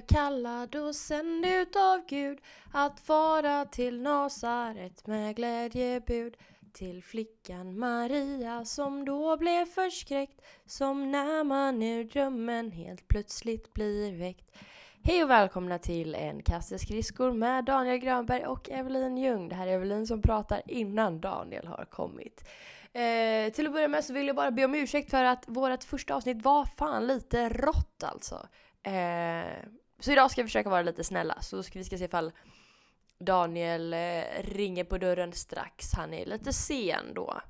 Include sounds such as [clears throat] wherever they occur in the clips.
Kallad och sänd utav Gud att fara till Nasaret med glädjebud till flickan Maria som då blev förskräckt som när man ur drömmen helt plötsligt blir väckt. Hej och välkomna till en kasse skridskor med Daniel Grönberg och Evelin Ljung. Det här är Evelin som pratar innan Daniel har kommit. Eh, till att börja med så vill jag bara be om ursäkt för att vårt första avsnitt var fan lite rått alltså. Eh, så idag ska vi försöka vara lite snälla, så ska vi ska se ifall Daniel eh, ringer på dörren strax. Han är lite sen då.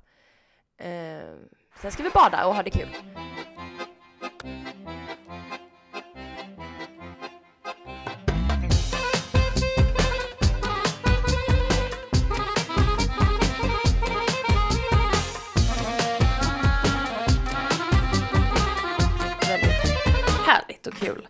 Eh, sen ska vi bada och ha det kul. Väldigt härligt och kul.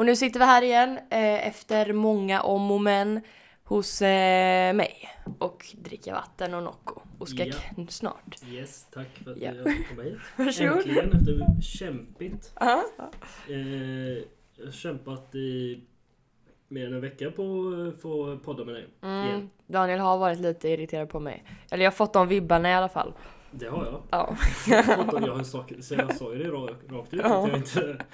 Och nu sitter vi här igen eh, efter många om och men hos eh, mig och dricker vatten och Nocco och ska Ja. snart. Yes, tack för att Ja. jag fick komma hit. [laughs] Varsågod. Äntligen efter kämpigt. Aha. Eh, jag har kämpat i mer än en vecka på att få podda med dig. Mm. Igen. Daniel har varit lite irriterad på mig. Eller jag har fått de vibbarna i alla fall. Det har jag. Ja. Fått om jag, har en sak, så jag sa ju det rakt, rakt ut. Ja. Att jag, inte,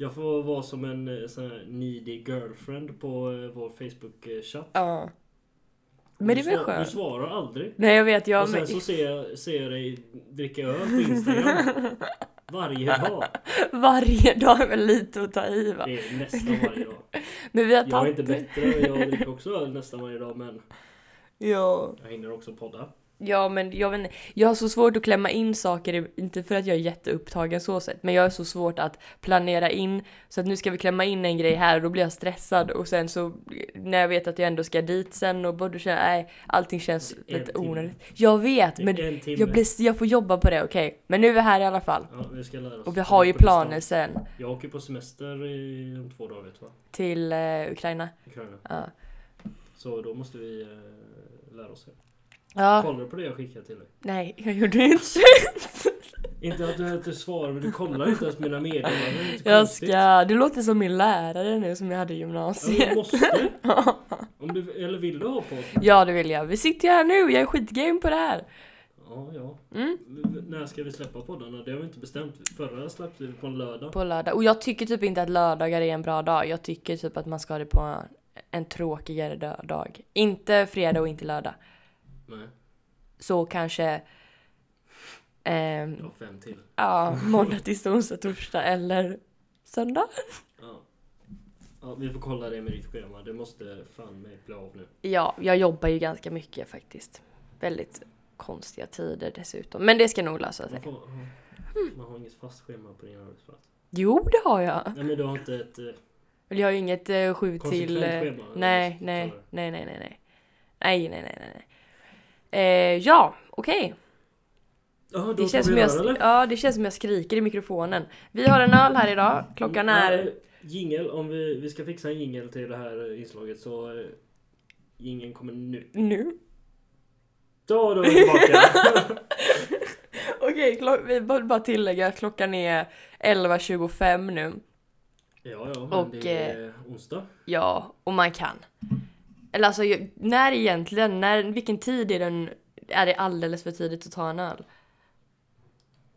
jag får vara som en eh, sån här needy girlfriend på eh, vår Facebook-chatt. ja. Men det är väl Du skönt? svarar aldrig. Nej jag vet, jag och sen med. så ser jag, ser jag dig dricka öl på Instagram. [laughs] Varje dag. Varje dag är väl lite att ta i va? Det är nästan varje dag. [laughs] Men vi har Jag är inte bättre, jag dricker också öl nästan varje dag men Ja. jag hinner också podda. Ja men jag vet inte, jag har så svårt att klämma in saker, inte för att jag är jätteupptagen så sett, men jag har så svårt att planera in så att nu ska vi klämma in en grej här och då blir jag stressad och sen så när jag vet att jag ändå ska dit sen och både känner nej allting känns en lite timme. onödigt. Jag vet men jag, blir, jag får jobba på det okej. Men nu är vi här i alla fall. Ja, vi ska lära oss. Och vi har ju planer sen Jag åker på semester i, om två dagar vet du va? till eh, Ukraina. Ukraina. Ja. Så då måste vi eh, lära oss det. Ja. Kollar du på det jag skickade till dig? Nej, jag gjorde inte. [laughs] Inte att du inte svarar men du kollar inte ens mina meddelanden. Jag ska, du låter som min lärare nu som jag hade i Ja, gymnasiet. du [laughs] måste. Om du, eller vill du ha på? Ja det vill jag. Vi sitter ju här nu, jag är skitgame på det här. Ja, ja. Mm. När ska vi släppa poddarna? Det har vi inte bestämt. Förra släppte vi på en lördag. På lördag. Och jag tycker typ inte att lördagar är en bra dag. Jag tycker typ att man ska ha det på en, tråkigare dag. Inte fredag och inte lördag. Nej, Så kanske ehm, jag har fem till. ja, måndag, tisdag, onsdag, torsdag eller söndag. Ja. ja, vi får kolla det med ditt schema. Det måste fan mig bli av nu. Ja, jag jobbar ju ganska mycket faktiskt. Väldigt konstiga tider dessutom. Men det ska nog lösa sig. Man, får, man har inget fast schema på din arbetsplats. Jo, det har jag. Nej men du har inte ett eh, jag har ju inget eh, sju till... eh, schema? Nej, eller nej, så- så- nej, nej, nej, nej. Nej, nej, nej, nej, nej. Eh, ja, okej. Jaha, då Det känns som jag, göra ja, det känns som jag skriker i mikrofonen. Vi har en öl här idag. Klockan är... Ja, Jingel, om vi, vi ska fixa en jingel till det här eh, inslaget så eh, jingeln kommer nu. Nu? Då, då är [laughs] vi tillbaka! Okej, klo- vi bör bara tillägga att klockan är 11.25 nu. ja, ja, men Och, det är onsdag. Ja, och man kan. Eller alltså, när egentligen? När, vilken tid är den... Är det alldeles för tidigt att ta en öl?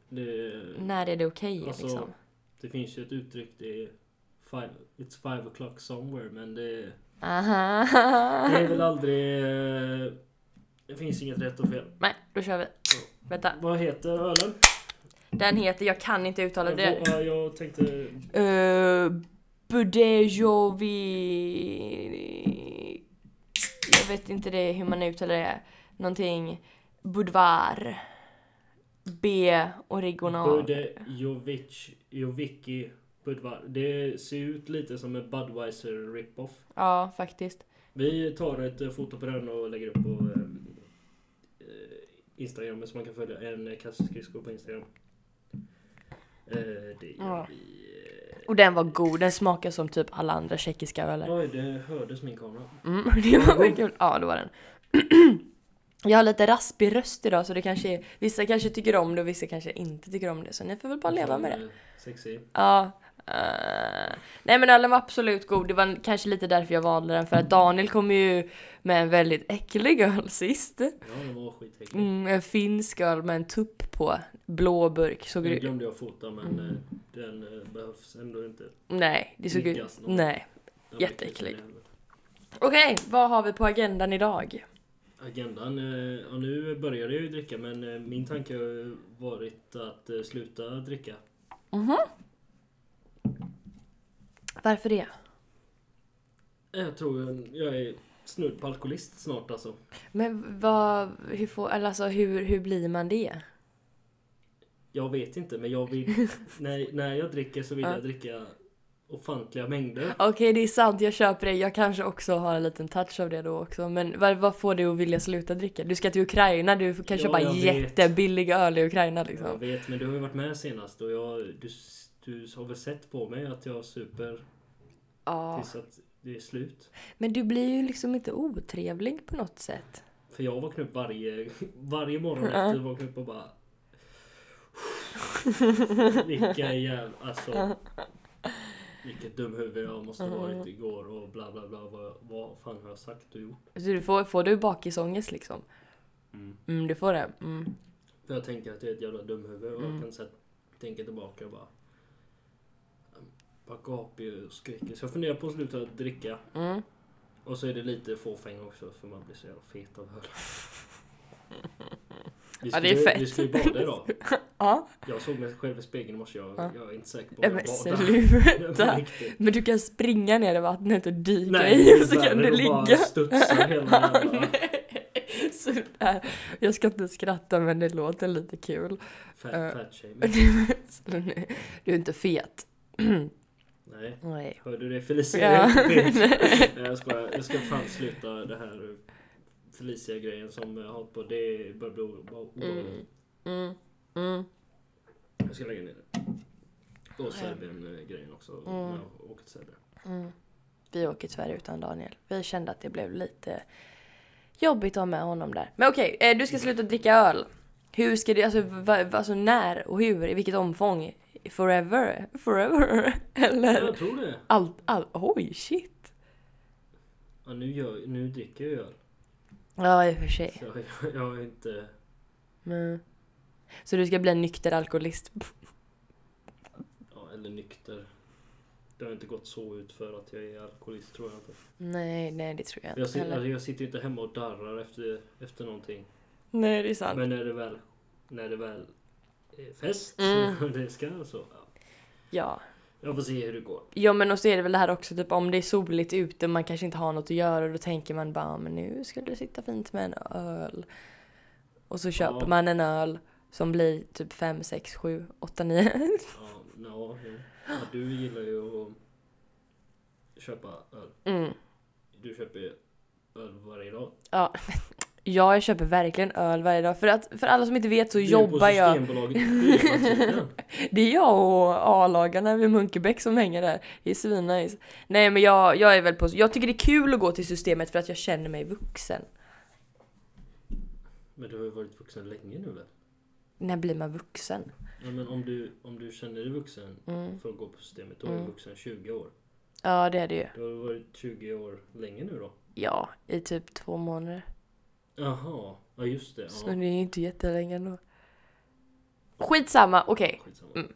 Det, När är det okej Alltså, liksom? det finns ju ett uttryck, det är five, It's five o'clock somewhere, men det, Aha. det är väl aldrig... eh, Det finns inget rätt och fel. Nej, då kör vi. Vänta. Vad heter ölen? Den heter, jag kan inte uttala Jag, det. jag, jag tänkte... Uh, Budejovi... Jag vet inte det hur man uttalar det. Någonting... Budvar. B. Original. Bude Jovic, Jovicki Budvar. Det ser ut lite som en Budweiser rip-off. Ja, faktiskt. Vi tar ett eh, foto på den och lägger upp på eh, eh, Instagram så man kan följa en kassaskridsko på Instagram. Eh, det gör Ja. vi. Och den var god. Den smakar som typ alla andra tjeckiska öler. Oj, det hördes min kamera. Mm, [laughs] det var kul. Ja, det var den. [clears throat] Jag har lite raspig röst idag så det kanske är, vissa kanske tycker om det och vissa kanske inte tycker om det så ni får väl bara leva med det. Sexy. Ja, Eh, nej men ölen var absolut god, det var kanske lite därför jag valde den för att Daniel kom ju med en väldigt äcklig öl sist. Ja, den var skitäcklig. Mm, en finsk öl med en tupp på, blå burk. Såg Den glömde jag fota men Mm. den eh, behövs ändå inte. Nej, det såg ut... Nej. Jätteäcklig. Okej, vad har vi på agendan idag? Agendan, ja nu började jag ju dricka men min tanke har varit att sluta dricka. Mhm. Varför det? Jag tror jag, jag är snudd på alkoholist snart alltså. Men vad, hur får, eller alltså hur, hur blir man det? Jag vet inte men jag vill, [laughs] när, när jag dricker så vill Ja. jag dricka ofantliga mängder. Okej det är sant, jag köper det. Jag kanske också har en liten touch av det då också. Men vad, vad får dig att vilja sluta dricka? Du ska till Ukraina, du kan Ja, köpa jag vet. jättebillig öl i Ukraina Jag liksom. vet men du har ju varit med senast och jag, du, du har väl sett på mig att jag super Ja. tills att det är slut. Men du blir ju liksom inte otrevlig på något sätt. För jag vaknar upp varje, varje morgon Ja. efter vaknar upp och bara Vilka jävla, alltså Vilket dumhuvud jag måste ha varit igår och bla bla bla vad, vad fan har jag sagt och gjort? Så du får, får du bakisångest liksom? Mm. Mm, du får det. Mm. För jag tänker att jag är ett jävla dumhuvud och Mm. jag kan så här, tänka tillbaka och bara Bara. Så jag funderar på att sluta dricka. Mm. Och så är det lite fåfäng också för man blir så jävla fet av öl. Vi Ja, det är fett. Vi ska ju bada idag. Ja, Jag såg mig själv i spegeln i morse. Jag, Ja. jag är inte säker på Ja, om men jag. Det sluta. [laughs] Men du kan springa ner i vattnet och dyka Nej, i och så kan du att bara ligga. studsa hela jävla [laughs] Sådär. Jag ska inte skratta men det låter lite kul. fat, Eh. fat. [laughs] Du är inte fet. [clears throat] Nej. Nej. Hörde du det Felicia? Ja. [laughs] Nej, jag skojar. Jag ska fan sluta det här Felicia-grejen som jag har hållit på. Det börjar bli obehagligt. Mm. Mm. Mm. Jag ska lägga ner det. Och Serbien-grejen också. Mm. När jag åker till Serbien. Mm. Vi åker tyvärr utan Daniel. Vi kände att det blev lite jobbigt att ha med honom där. Men okej, eh, du ska sluta dricka öl. Hur ska du, alltså, va, alltså när och hur, i vilket omfång? Forever? Forever? Eller? jag tror det. Allt, all, oj shit. Ja, nu, gör, nu dricker jag öl. Ja i och för sig. Så jag, [laughs] jag är inte... Men. Så du ska bli en nykter alkoholist? Ja, eller nykter. Det har inte gått så ut för att jag är alkoholist tror jag inte. Nej, nej det tror jag Jag, inte sit, heller. alltså, jag sitter inte hemma och darrar efter, efter någonting. Nej det är sant. Men när det väl, när det väl fest, Mm. det ska så. Ja. Ja. Jag får se hur det går. Ja men och så är det väl det här också, typ om det är soligt ute man kanske inte har något att göra då tänker man bara men nu skulle det sitta fint med en öl. Och så köper Ja. man en öl som blir typ 5, 6, 7, 8, 9. Ja, no, jo. ja, du gillar ju att köpa öl. Mm. Du köper ju öl varje dag. Ja. Ja, jag köper verkligen öl varje dag. För, att, för alla som inte vet så Du jobbar jag. [laughs] Det är jag och A-lagarna vid Munkebäck som hänger där. Det är svinnice. Nej men jag, jag är väl på... Jag tycker det är kul att gå till systemet för att jag känner mig vuxen. Men du har ju varit vuxen länge nu väl? När blir man vuxen? Ja, men om du, om du känner dig vuxen Mm. för att gå på systemet, då är du Mm. vuxen 20 år. Ja det är det ju. Du har varit 20 år länge nu då? Ja, i typ två månader. Jaha, ja just det. Så Ja. det är inte jättelänge ändå. Skitsamma, okej. Skitsamma. Mm.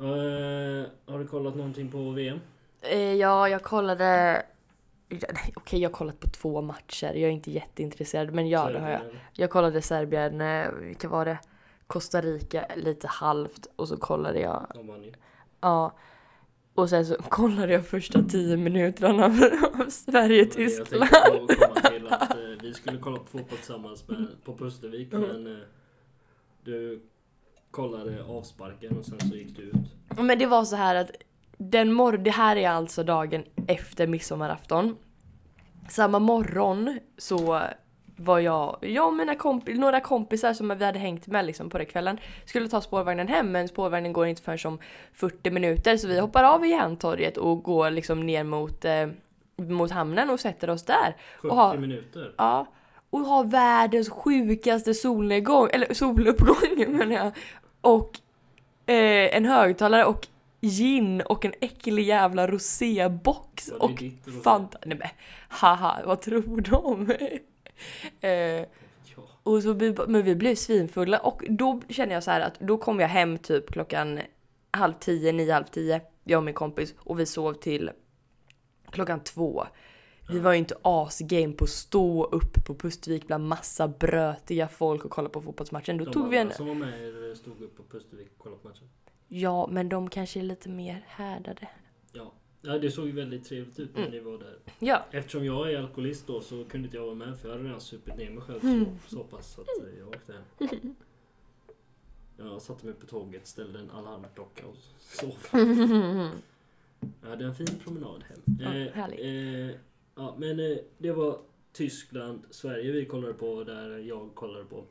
Eh, har du kollat någonting på VM? Eh, ja, jag kollade... Ja, nej, Okej, jag har kollat på två matcher. Jag är inte jätteintresserad, men ja, det har jag. Serbien? Jag kollade Serbien, eh, vilka var det? Costa Rica, lite halvt. Och så kollade jag, De vann ju. ja. Och sen så kollade jag första tio minuterna av, av Jag Sverige-Tyskland. tänkte på till att eh, vi skulle kolla på fotboll tillsammans med, på Pustervik Mm. men eh, du kollade avsparken och sen så gick du ut. Men det var så här att den mor- det här är alltså dagen efter midsommarafton. Samma morgon så var jag, jag och mina komp- några kompisar som vi hade hängt med liksom på den kvällen skulle ta spårvagnen hem men spårvagnen går inte förrän om 40 minuter så vi hoppar av i Järntorget och går liksom ner mot, eh, mot hamnen och sätter oss där. 40 Och har- minuter. Ja. Och har världens sjukaste solnedgång, eller soluppgång [laughs] menar jag. Och eh, en högtalare och gin och en äcklig jävla rosébox och? Fanta. Nej men haha, vad tror de? [laughs] eh, och så vi, men vi blev svinfulla och då känner jag så här att då kom jag hem typ klockan halv tio, nio, halv tio. Jag och min kompis och vi sov till klockan två. Vi var ju inte asgame på att stå upp på Pustervik bland massa brötiga folk och kolla på fotbollsmatchen. Då De tog vi en... som var med stod upp på Pustervik och kollade på matchen. Ja, men de kanske är lite mer härdade. Ja. ja, det såg ju väldigt trevligt ut när Mm. ni var där. Ja. Eftersom jag är alkoholist då så kunde inte jag vara med för jag hade redan supit ner mig själv Mm. så, så pass att eh, jag åkte hem. [laughs] Jag satte mig på tåget, ställde en alarmklocka och sov. [laughs] Jag hade en fin promenad hem. Ja, Eh, härligt. eh, ja, men eh, det var Tyskland, Sverige vi kollade på där jag kollade på.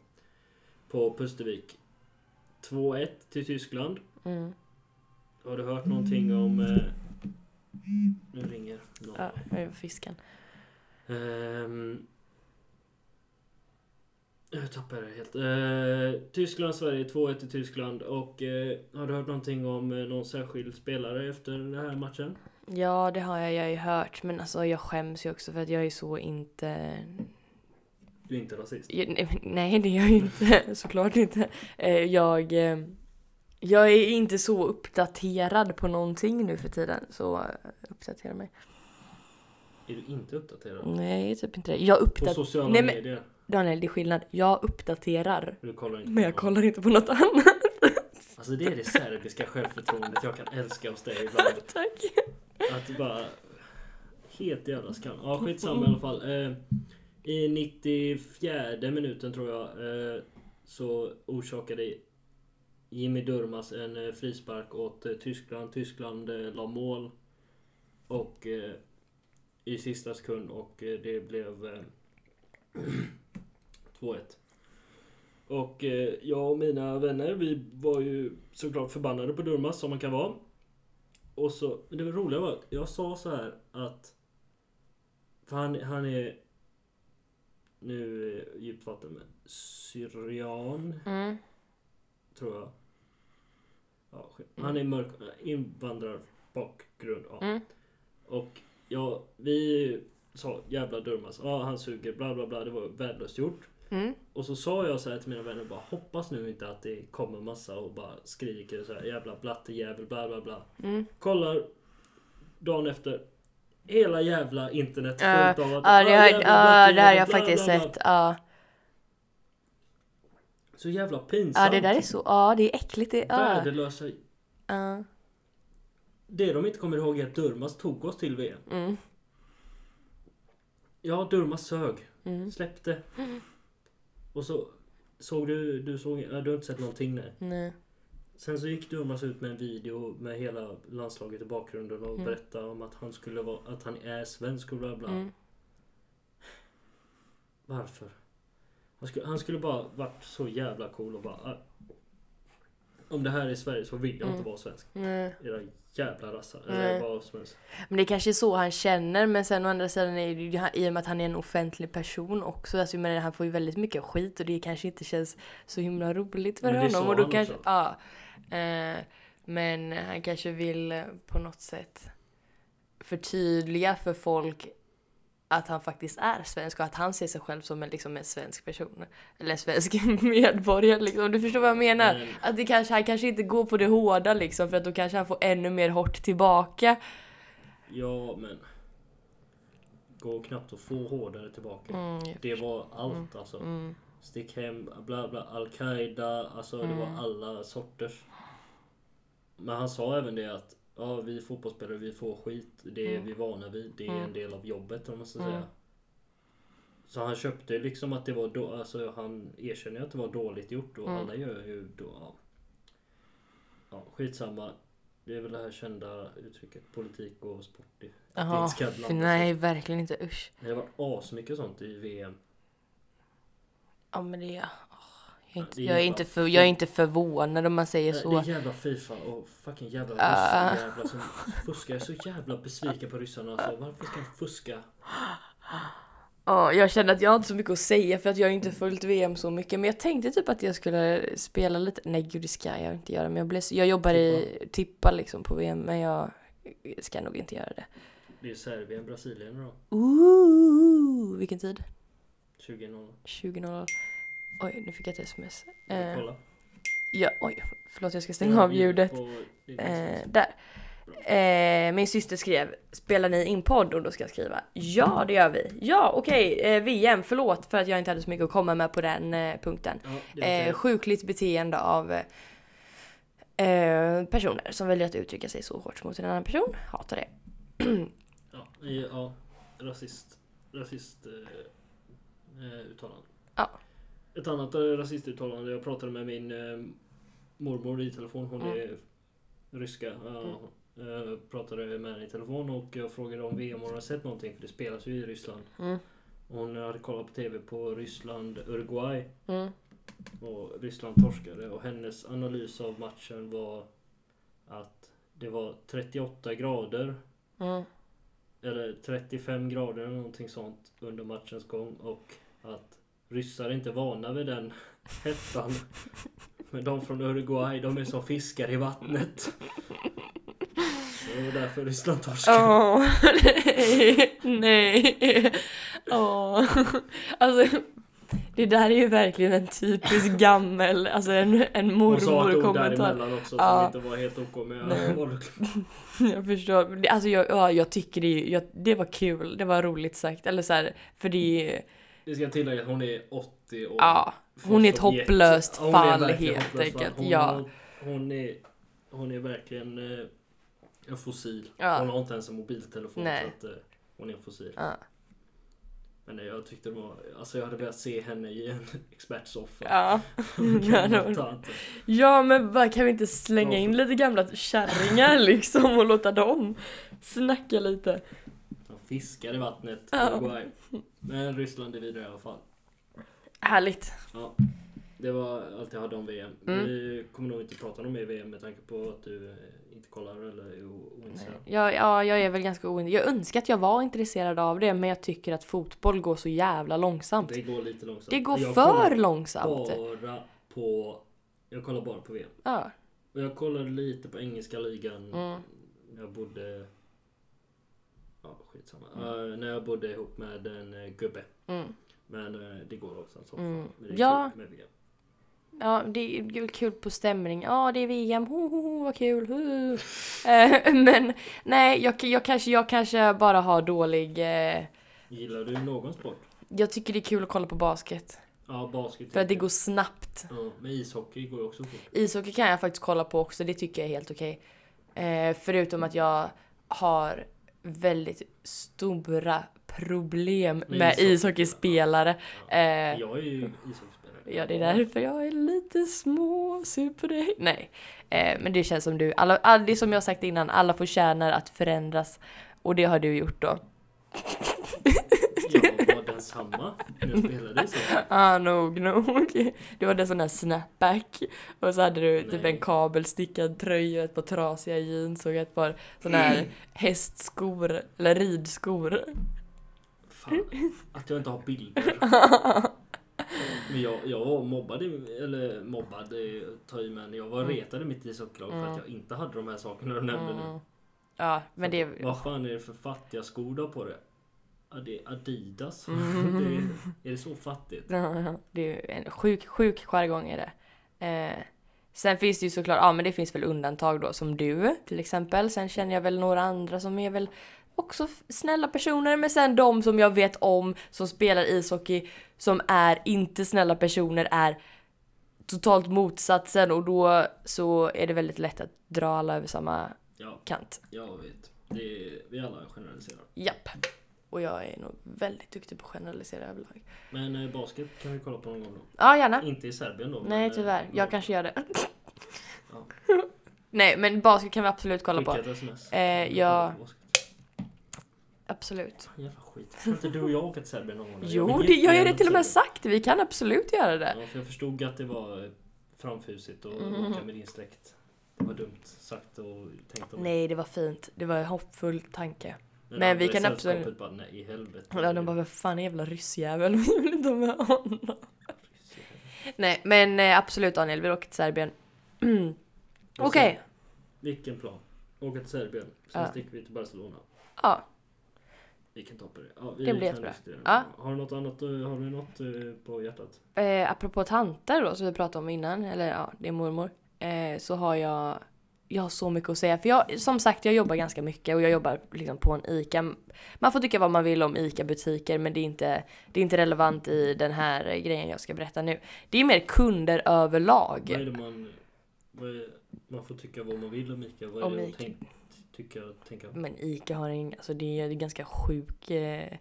På Pustervik. 2-1 till Tyskland. Mm. Har du hört någonting om... Eh, nu ringer någon. Ja, det var fisken. Ehm, jag tappade det helt. Eh, Tyskland, Sverige 2-1 till Tyskland. Och eh, har du hört någonting om eh, någon särskild spelare efter den här matchen? Ja, det har jag, jag har ju hört. Men alltså jag skäms ju också för att jag är så inte... Du är inte rasist? Jag, nej, nej, det är jag ju inte. [laughs] Såklart inte. Eh, Jag... eh, Jag är inte så uppdaterad på någonting nu för tiden. Så eh, uppdatera mig. Är du inte uppdaterad? Nej, typ inte det. Jag På uppdaterar... sociala Nej, men- medier? Daniel, det är skillnad. Jag uppdaterar. Inte Men jag kollar inte på något annat. [laughs] Alltså det är det serbiska självförtroendet jag kan älska hos dig ibland. [laughs] Tack. Att du bara... Helt jävla skam. Ja skitsamma i alla fall. Eh, I 94 minuten tror jag eh, så orsakade Jimmy Durmaz en eh, frispark åt Tyskland. Tyskland eh, la mål. Och eh, i sista sekund och det blev [clears throat] 2-1. Och eh, jag och mina vänner vi var ju såklart förbannade på Durmaz som man kan vara. Och så, men det var roliga var att jag sa så här att för han, han är nu är djupt vatten men syrian Mm. tror jag. Ja, skit. han är mörk invandrarbakgrund. Ja. Mm. Och ja, vi sa jävla Durmaz, ja han suger bla bla bla, det var värdelöst gjort. Mm. Och så sa jag så här till mina vänner bara hoppas nu inte att det kommer massa och bara skriker så här jävla blattejävel bla bla bla. Mm. Kollar dagen efter hela jävla internet Ja, fullt av att Ja, det "Ah, har, ja, det har blattejävel, jag faktiskt bla, bla." sett. Ja. Så jävla pinsamt. ja, det där är så. Ja, det är äckligt. Det, ja. Värdelösa. Ja. Det de inte kommer ihåg är att Durmaz tog oss till VM. Mm. Ja, Durmaz sög. Mm. Släppte. [laughs] Och så såg du, du såg, du har inte sett någonting nej. Nej. Sen så gick Durmaz ut med en video med hela landslaget i bakgrunden och Mm. berättade om att han skulle vara, att han är svensk och bla bla. Mm. Varför? Han skulle, han skulle bara varit så jävla cool och bara "Ah, Om det här är Sverige så vill jag Mm. inte vara svensk. Nej. Era jävla rassar. Eller vara svensk. Men det kanske är så han känner men sen å andra sidan är det ju i och med att han är en offentlig person också. Alltså, menar, han får ju väldigt mycket skit och det kanske inte känns så himla roligt för honom. Och då han kanske, också. ja, eh, men han kanske vill eh, på något sätt förtydliga för folk att han faktiskt är svensk och att han ser sig själv som en, liksom, en svensk person. Eller en svensk [laughs] medborgare liksom. Du förstår vad jag menar? Men- Att det kanske, han kanske inte går på det hårda liksom för att då kanske han får ännu mer hårt tillbaka. Ja men. Går knappt att få hårdare tillbaka. Mm, Det var allt alltså. mm, Stick hem, bla bla, Al-Qaida, alltså det var Mm. alla sorters. Men han sa även det att ja, vi fotbollsspelare vi får skit, det är Mm. vi vana vid, det är Mm. en del av jobbet om man ska Mm. säga. Så han köpte liksom att det var då, alltså han erkänner att det var dåligt gjort och Mm. alla gör ju då, ja. ja. Skitsamma. Det är väl det här kända uttrycket politik och sport. Det, det för blanda nej verkligen inte usch. Det har varit asmycket sånt i VM. Ja men det är... Jag är, inte, det är jag, är jävla inte för, jag är inte förvånad om man säger så. Det är jävla Fifa och fucking jävla Ah. ryssjävlar som fuskar. Jag är så jävla besviken på ryssarna alltså. Varför ska de fuska? Ja, jag kände att jag har inte så mycket att säga för att jag har inte följt VM så mycket. Men jag tänkte typ att jag skulle spela lite. Nej gud det ska jag inte göra. Men jag, blev, så- jag jobbar i tippa liksom på VM men jag ska nog inte göra det. Det är Serbien, Brasilien då. Ooh, vilken tid? 20.00. 20.00. Oj, nu fick jag ett sms. Eh, Kolla. ja, oj, förlåt jag ska stänga av ljudet. Eh, där. Eh, min syster skrev, spelar ni in podd? Och då ska jag skriva, ja det gör vi. Ja okej, eh, VM, förlåt för att jag inte hade så mycket att komma med på den eh, punkten. Ja, Eh, sjukligt beteende av eh, personer som väljer att uttrycka sig så hårt mot en annan person. Hatar det. [clears throat] Ja, ja, rasist. Rasist eh, eh, uttalande. Ja. Ett annat eh, rasistuttalande. Jag pratade med min eh, mormor i telefon. Hon Mm. är ryska. Ja, eh, pratade med henne i telefon och jag frågade om VM hon har sett någonting för det spelas ju i Ryssland. Mm. Hon hade kollat på TV på Ryssland-Uruguay Mm. och Ryssland torskade och hennes analys av matchen var att det var 38 grader Mm. eller 35 grader eller någonting sånt under matchens gång och att ryssar är inte vana vid den hettan. Men de från Uruguay, de är som fiskar i vattnet. Det var därför Ryssland torskade. Åh, [laughs] nej, nej. Åh. Alltså, det där är ju verkligen en typisk gammel, alltså en, en Hon sa ett ord mormor-kommentar. däremellan också Ja. som inte var helt OK men Nej. [laughs] jag förstår. Alltså jag, ja, jag tycker det, jag, det var kul, det var roligt sagt. Eller så här, för det är Det ska tillägga att hon är 80 år. ja, hon är ett hopplöst fall helt enkelt. Hon, Ja. hon, är, hon är verkligen eh, en fossil. Ja. Hon har inte ens en mobiltelefon Nej. så att eh, hon är en fossil. Ja. Men eh, jag tyckte det var, alltså jag hade velat se henne i en [laughs] expertsoffa. Ja. [laughs] Ja men bara kan vi inte slänga in lite gamla kärringar [laughs] liksom och låta dem snacka lite. Fiskar i vattnet. Ja. Uruguay. Men Ryssland är vidare i alla fall. Härligt. Ja. Det var allt jag hade om VM. Mm. Vi kommer nog inte prata om mer VM med tanke på att du eh, inte kollar eller är ointresserad. Ja, ja, jag är väl ganska ointresserad. Jag önskar att jag var intresserad av det men jag tycker att fotboll går så jävla långsamt. Det går lite långsamt. Det går Jag för långsamt. Bara på... Jag kollar bara på VM. Ja. Och jag kollade lite på engelska ligan Mm. när jag bodde... Ja, skitsamma. Eh, när jag bodde ihop med en uh, gubbe. Mm. Men eh, det går långsamt som Mm. fan. Men det är Ja. kul med VM. Ja, det är kul på stämning. Ja, det är VM. Ho, ho, ho, vad kul. Ho. [laughs] Eh, [laughs] men nej, jag, jag, kanske, jag kanske bara har dålig... Gillar du någon sport? jag tycker det är kul att kolla på basket. Ja, basket. För att det går snabbt. Ja, men ishockey går ju också fort. Ishockey kan jag faktiskt kolla på också, det tycker jag är helt okej. Eh, förutom att jag har väldigt stora problem Med med ishockey, ishockeyspelare. Ja. Eh, Jag är ju ishockeyspelare. Ja, det är därför jag är lite små sur på dig. Nej, eh, men det känns som du, alla, all, det som jag sagt innan, alla förtjänar att förändras. Och det har du gjort då. [laughs] Densamma när jag spelade ishockey. [laughs] Ah, nog, nog. Du hade en sån här snapback och så hade du typ Nej. en kabelstickad tröja, ett par trasiga jeans och ett par såna här hästskor, eller ridskor. Fan, att jag inte har bilder. [laughs] Men jag, jag var mobbad, eller mobbad, tar i men jag var Mm. retad i mitt ishockeylag för Mm. att jag inte hade de här sakerna du nämnde nu. Mm. Ja, men det... Vad fan är det för fattiga skor du har på dig? Ja, det är Adidas. Mm. [laughs] det är, är det så fattigt? Ja, det är en sjuk, sjuk jargong är det. Eh, sen finns det ju såklart, ja men det finns väl undantag då som du till exempel. Sen känner jag väl några andra som är väl också snälla personer. Men sen de som jag vet om som spelar ishockey som är inte snälla personer är totalt motsatsen och då så är det väldigt lätt att dra alla över samma Ja, kant. jag vet. Det är, vi alla generaliserar. Japp. Och jag är nog väldigt duktig på att generalisera överlag. Men eh, basket kan vi kolla på någon gång då. Ja, gärna. Inte i Serbien då. Nej men, eh, tyvärr, jag någon- kanske gör det. Ja. [laughs] Nej men basket kan vi absolut kolla på. Skicka ett sms. Eh, Vi ja. kollar på basket. Absolut. Jävla skit. Ska inte du och jag åka till Serbien någon gång? Jo, vill det, jag har det till och med sagt, vi kan absolut göra det. Ja, för jag förstod att det var eh, framfusigt att Mm. åka med din släkt. Det var dumt sagt och tänkt mig. Nej, det var fint. Det var en hoppfull tanke. Men, vi kan absolut- bara nej i helvete. Ja, de bara vad fan är jävla ryssjävel, [laughs] vi vill inte ha med honom. Nej men eh, absolut Daniel, vi åker till Serbien. [clears throat] Okej, sen, Vilken plan? Åka till Serbien, sen Ja. sticker vi till Barcelona. ja. Vi kan ta på det. Ja, vi Det blir jättebra. Ja. Har du något annat, eh, har du något eh, på hjärtat? Eh, apropå tanter då, som vi pratade om innan, eller ja, det är mormor. Eh, så har jag, jag har så mycket att säga. För jag, som sagt, jag jobbar ganska mycket och jag jobbar liksom på en ICA. Man får tycka vad man vill om ICA-butiker men det är, inte, det är inte relevant i den här grejen jag ska berätta nu. Det är mer kunder överlag. Vad är det man... Vad är, man får tycka vad man vill om Ica. Vad är Om det Ica. tänk, tycka tänka? Men ICA har en, alltså det är, det är ganska sjuk, eh,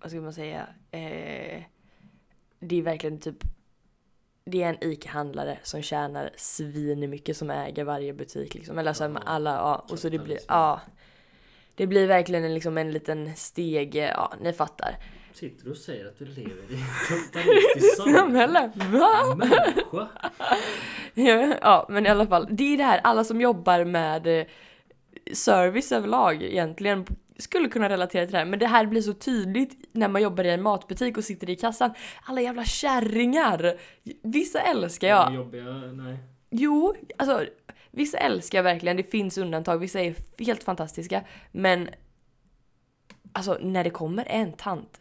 vad ska man säga, eh, det är verkligen typ, det är en ICA-handlare som tjänar svin mycket som äger varje butik liksom. Eller alltså Ja, alla, ja, och så det blir, ja. Det blir verkligen en, liksom en liten steg, ja ni fattar. Sitter du och säger att du lever i ett kapitalistiskt [laughs] samhälle? Samhälle, va? Människa? [laughs] Ja men i alla fall, det är det här, alla som jobbar med eh, service överlag egentligen skulle kunna relatera till det här men det här blir så tydligt när man jobbar i en matbutik och sitter i kassan. Alla jävla kärringar! Vissa älskar jag. Jobbiga? Nej. Jo, alltså vissa älskar jag verkligen, det finns undantag, vissa är helt fantastiska. Men alltså när det kommer en tant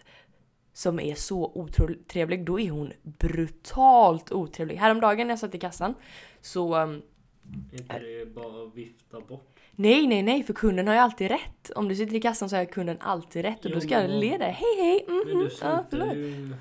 som är så otrevlig, då är hon brutalt otrevlig. Häromdagen när jag satt i kassan så um, Är inte det bara att vifta bort? Nej, nej, nej, för kunden har ju alltid rätt. Om du sitter i kassan så har kunden alltid rätt och Jo, då ska jag le där. Hej, hej! mhm, Men du ja, slutar förlåt. ju...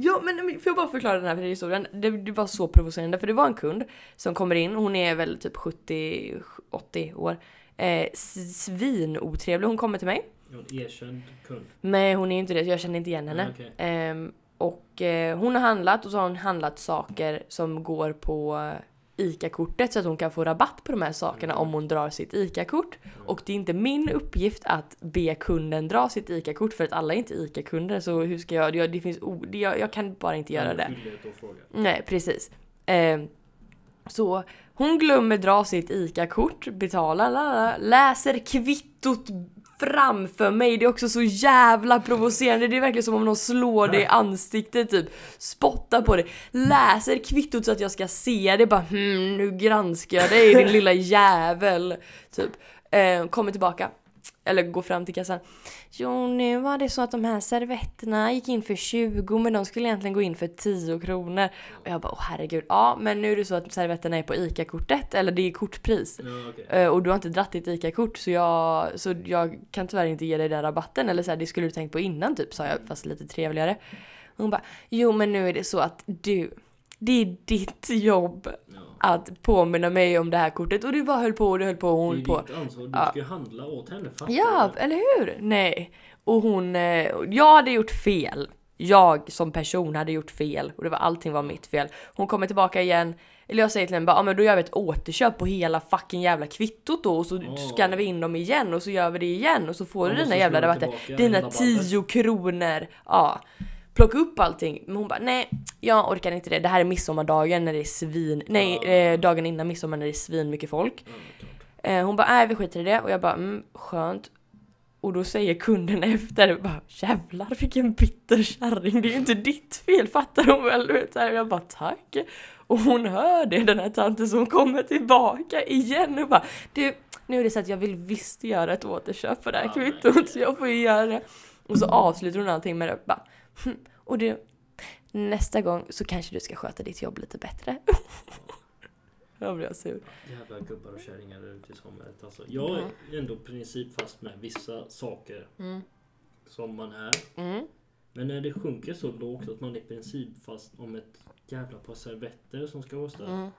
Ja men får jag bara förklara den här historien? Det, det var så provocerande för det var en kund som kommer in, hon är väl typ 70-80 år. Eh, svinotrevlig, hon kommer till mig. En erkänd kund. Men hon är inte det, jag känner inte igen henne. Ah, okej. Ehm, och eh, hon har handlat och så har hon handlat saker som går på eh, ICA-kortet så att hon kan få rabatt på de här sakerna om hon drar sitt ICA-kort. Och det är inte min uppgift att be kunden dra sitt ICA-kort för att alla är inte ICA-kunder så hur ska jag, jag, det finns, jag, jag kan bara inte göra det. Nej precis. Ehm, så hon glömmer dra sitt ICA-kort, betalar, la, la, la, läser kvittot framför mig. Det är också så jävla provocerande. Det är verkligen som om någon slår dig i ansiktet typ. Spottar på dig. Läser kvittot så att jag ska se det. Bara hmm, nu granskar jag dig din lilla jävel. Typ. Ehm, kommer tillbaka. Eller går fram till kassan. Jo, nu var det så att de här servetterna gick in för 20 men de skulle egentligen gå in för 10 kronor. Och jag bara, åh herregud. Ja, men nu är det så att servetterna är på ICA-kortet, eller det är kortpris. Ja, okej. Eh, och du har inte dratt ditt ICA-kort så jag, så jag kan tyvärr inte ge dig den rabatten. Eller så här, det skulle du tänkt på innan typ, sa jag fast lite trevligare. Och hon bara, jo men nu är det så att du, det är ditt jobb Ja. att påminna mig om det här kortet. Och du bara höll på och du höll på och hon Det höll är på. ditt ansvar. Du Ja. ska handla åt henne. Fattar Ja, eller hur? Nej. Och hon, eh, jag hade gjort fel. Jag som person hade gjort fel och det var allting var mitt fel. Hon kommer tillbaka igen. Eller jag säger till henne bara, ah, men då gör vi ett återköp på hela fucking jävla kvittot då och så Åh. skannar vi in dem igen och så gör vi det igen och så får Ja, du dina jävla rabatter. Dina. 10 kronor. Ja. Plocka upp allting. Men hon bara, nej jag orkar inte det. Det här är midsommardagen när det är svin. Nej, eh, dagen innan midsommar när det är svin mycket folk. Eh, hon bara, nej vi skiter i det. Och jag bara, mm, skönt. Och då säger kunden [laughs] efter, bara, jävlar vilken bitter kärring, det är ju inte ditt fel, fattar hon väl? Du vet, så här, jag bara, tack. Och hon hör det, den här tanten, hon kommer tillbaka igen och bara, du, nu är det så att jag vill visst göra ett återköp på det här kvittot, så jag får ju göra det. Och så avslutar hon allting med det, bara, [laughs] och du, nästa gång så kanske du ska sköta ditt jobb lite bättre. [laughs] Jag blir sur. Jävla gubbar och kärringar där ute i samhället. Alltså, jag är ändå principfast med vissa saker Mm. som man är. Mm. Men när det sjunker så lågt att man är principfast om ett jävla par servetter som ska vara där. Mm.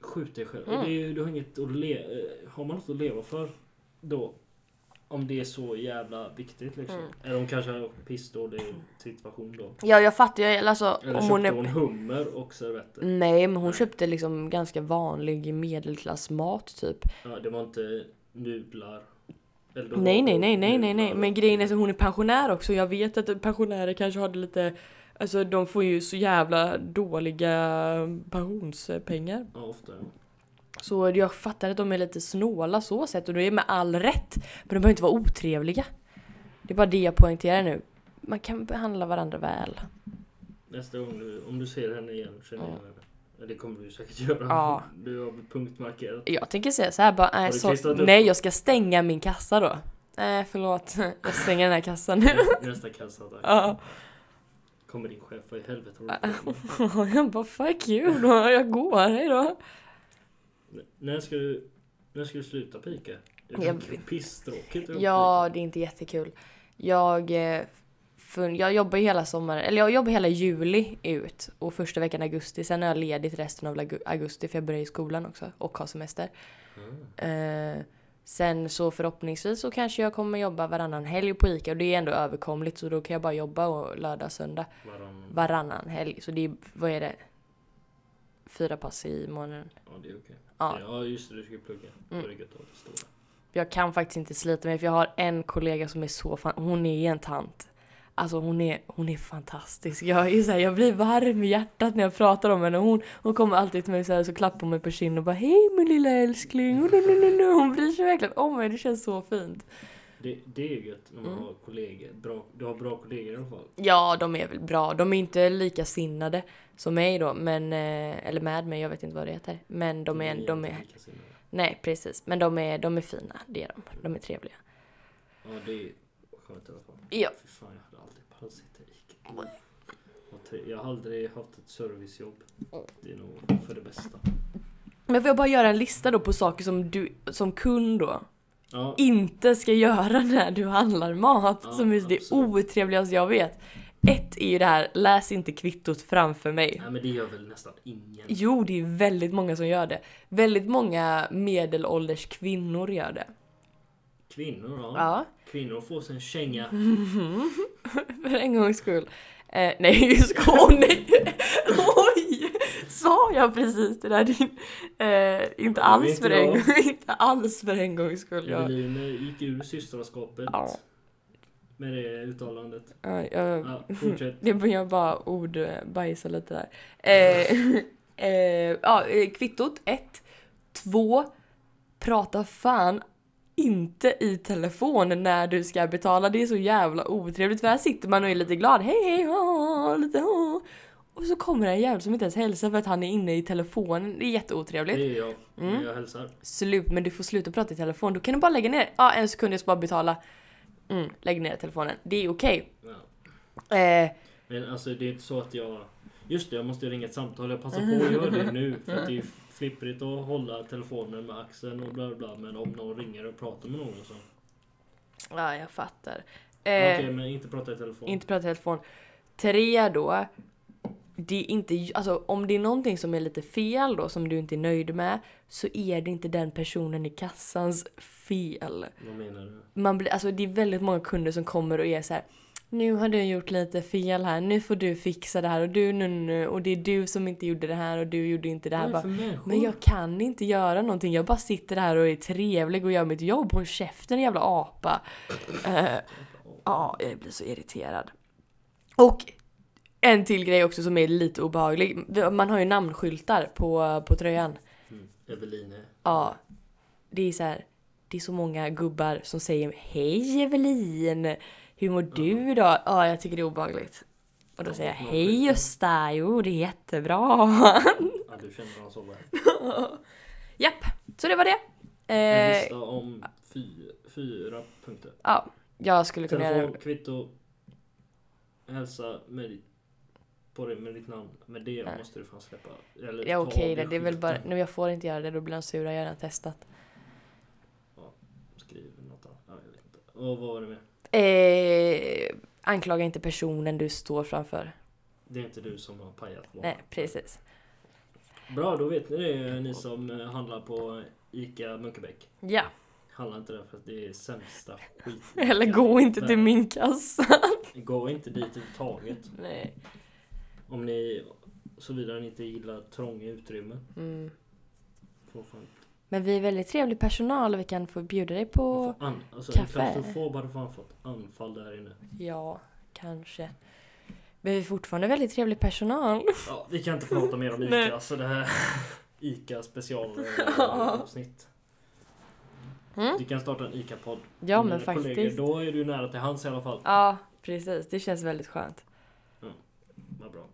Skjut dig själv. Mm. Det är, ju- du har inget att le- eh, Har man något att leva för då? Om det är så jävla viktigt liksom. Mm. Eller hon kanske har pissdålig situation då. Ja jag fattar ju, alltså Eller om köpte hon hon, är... hummer och servetter. Nej men hon Nej. köpte liksom ganska vanlig medelklassmat typ. Ja, det var inte nudlar. Nej nej nej nej nej nej men grejen är att hon är pensionär också. Jag vet att pensionärer kanske hade lite Alltså de får ju så jävla dåliga pensionspengar. Ja, ofta. ja. Så jag fattar att de är lite snåla så sett och det är med all rätt. Men de behöver inte vara otrevliga. Det är bara det jag poängterar nu. Man kan behandla varandra väl. Nästa gång du, om du ser henne igen känner jag Ja. henne. Det kommer du säkert göra. Ja. [laughs] Du har punktmarkerat. Jag tänker säga så här bara, nej, du så, nej jag ska stänga min kassa då. Nej förlåt, [laughs] jag stänger den här kassan nu. Nästa kassa tack. Ja. Kommer din chef, vad i helvete har du på? [laughs] Jag bara fuck you då, jag går, hejdå. N- När ska du, när ska du sluta pika? Det Jag- är pisstråkigt att Ja, det är inte jättekul. Jag, eh, jag jobbar ju hela sommaren, eller jag jobbar hela juli ut och första veckan augusti. Sen är jag ledigt resten av augusti för jag börjar i skolan också och har semester. pika. Eh, sen så förhoppningsvis så kanske jag kommer jobba varannan helg på ICA och det är ändå överkomligt så då kan jag bara jobba och lördag, söndag varann. varannan helg. Så det är, vad är det? Fyra pass i månaden. Ja, det är okej. Ja. Ja, just det. Du ska plugga. Mm. Det det. Jag kan faktiskt inte slita mig för jag har en kollega som är så fan, hon är en tant. Alltså hon är, hon är fantastisk. Jag, är så här, jag blir varm i hjärtat när jag pratar om henne. Hon, hon kommer alltid till mig så här, så klappar hon mig på kinden och bara Hej min lilla älskling. Hon bryr sig verkligen om mig. Det känns så fint. Det, det är gött när man Mm. har kollegor. Bra, du har bra kollegor i alla fall. Ja, de är väl bra. De är inte lika sinnade som mig då. Men, eh, eller med mig, jag vet inte vad det heter. Men de är, Ni de är, likasinnade. nej precis. Men de är, de är fina. Det är de. De är trevliga. Ja, det är skönt i alla fall. Ja. Fy fan, jag hade aldrig pallat sitta i Ica. Jag har aldrig haft ett servicejobb. Det är nog för det bästa. Men får jag bara göra en lista då på saker som du som kund då Ja, inte ska göra när du handlar mat Ja, som är det otrevligaste jag vet. Ett är ju det här, läs inte kvittot framför mig. nej, men det gör väl nästan ingen. Jo, det är väldigt många som gör det. Väldigt många medelålders kvinnor gör det. Kvinnor, ja. Ja, Kvinnor får sig en känga. [laughs] för en gångs skull. Eh, nej, [laughs] skål, nej. [laughs] Oj! [laughs] Sa jag precis det där? Din, eh, inte alls för en [laughs] inte alls för en gångs skull. Jag, Evelin eh, gick ur systraskapet. Ja. Med det uttalandet. ja, jag, Ja, fortsätt. [laughs] Det jag bara ord eh, lite där. Eh, eh, ja, eh, kvittot ett. Två. Prata fan inte i telefon när du ska betala. Det är så jävla otrevligt. För här sitter man och är lite glad. Hej hej, ha, lite ha. Och så kommer det en jävel som inte ens hälsar för att han är inne i telefonen. Det är jätteotrevligt. Det är jag. Mm. Jag hälsar. Slut, men du får sluta prata i telefon. Då kan du bara lägga ner. Ja, en sekund, jag ska bara betala. Mm, lägg ner telefonen. Det är okej. Ja. Eh, Men alltså det är inte så att jag... Just det, jag måste ringa ett samtal. Jag passar på att [laughs] göra det nu. För att det är flipprigt att hålla telefonen med axeln och bla bla. Men om någon ringer och pratar med någon så... ja, jag fattar. Okej, Eh, men inte prata i telefon. Inte prata i telefon. Tre då. Det är inte, alltså om det är någonting som är lite fel då som du inte är nöjd med så är det inte den personen i kassans fel. Vad menar du? Man blir, alltså det är väldigt många kunder som kommer och är så här. Nu har du gjort lite fel här, nu får du fixa det här och du nu, nu och det är du som inte gjorde det här och du gjorde inte det här. Bara, det människor? men jag kan inte göra någonting, jag bara sitter här och är trevlig och gör mitt jobb. Håll käften jävla apa. Eh, Ja, jag blir så irriterad. Och en till grej också som är lite obehaglig. Man har ju namnskyltar på, på tröjan. Mm. Eveline. Ja. Det är så här. Det är så många gubbar som säger Hej Evelin! Hur mår du då? Ja, jag tycker det är obehagligt. Och då Ja, säger jag Hej. Gösta! Jo, det är jättebra! Ja, du känner honom så väl. [laughs] Japp, så det var det. En Eh, lista om fy, fyra punkter. ja, jag skulle kunna göra Telefon, kvitto, hälsa med ditt, på dig med ditt namn. Men det Ja. måste du fan släppa. Eller Ja okej av det, är väl bara, nu jag får inte göra det, då blir de sura, jag har redan testat. Skriv något annat. Ja, jag vet inte. Och vad var det med? Eh, anklaga inte personen du står framför. Det är inte du som har pajat på. Nej, precis. Bra, då vet ni det ni som eh, handlar på ICA Munkebäck. Ja, Handla inte där för att det är sämsta skit. [laughs] eller gå inte till min kassa. Gå inte dit överhuvudtaget. Nej. Om ni, såvida ni inte gillar trånga utrymmen. Mm. Får fan, Men vi är väldigt trevlig personal och vi kan få bjuda dig på... an, alltså, kaffe. En klaustrofob hade fan fått anfall där inne. Ja, kanske. Men vi är fortfarande väldigt trevlig personal. Ja, vi kan inte prata mer om. [laughs] ICA. Alltså det här, [laughs] ICA specialavsnitt. [laughs] Mm. Du kan starta en ICA-podd. Ja men dina kollegor. faktiskt. Då är du nära till hans i alla fall. Ja precis, det känns väldigt skönt. Vad bra.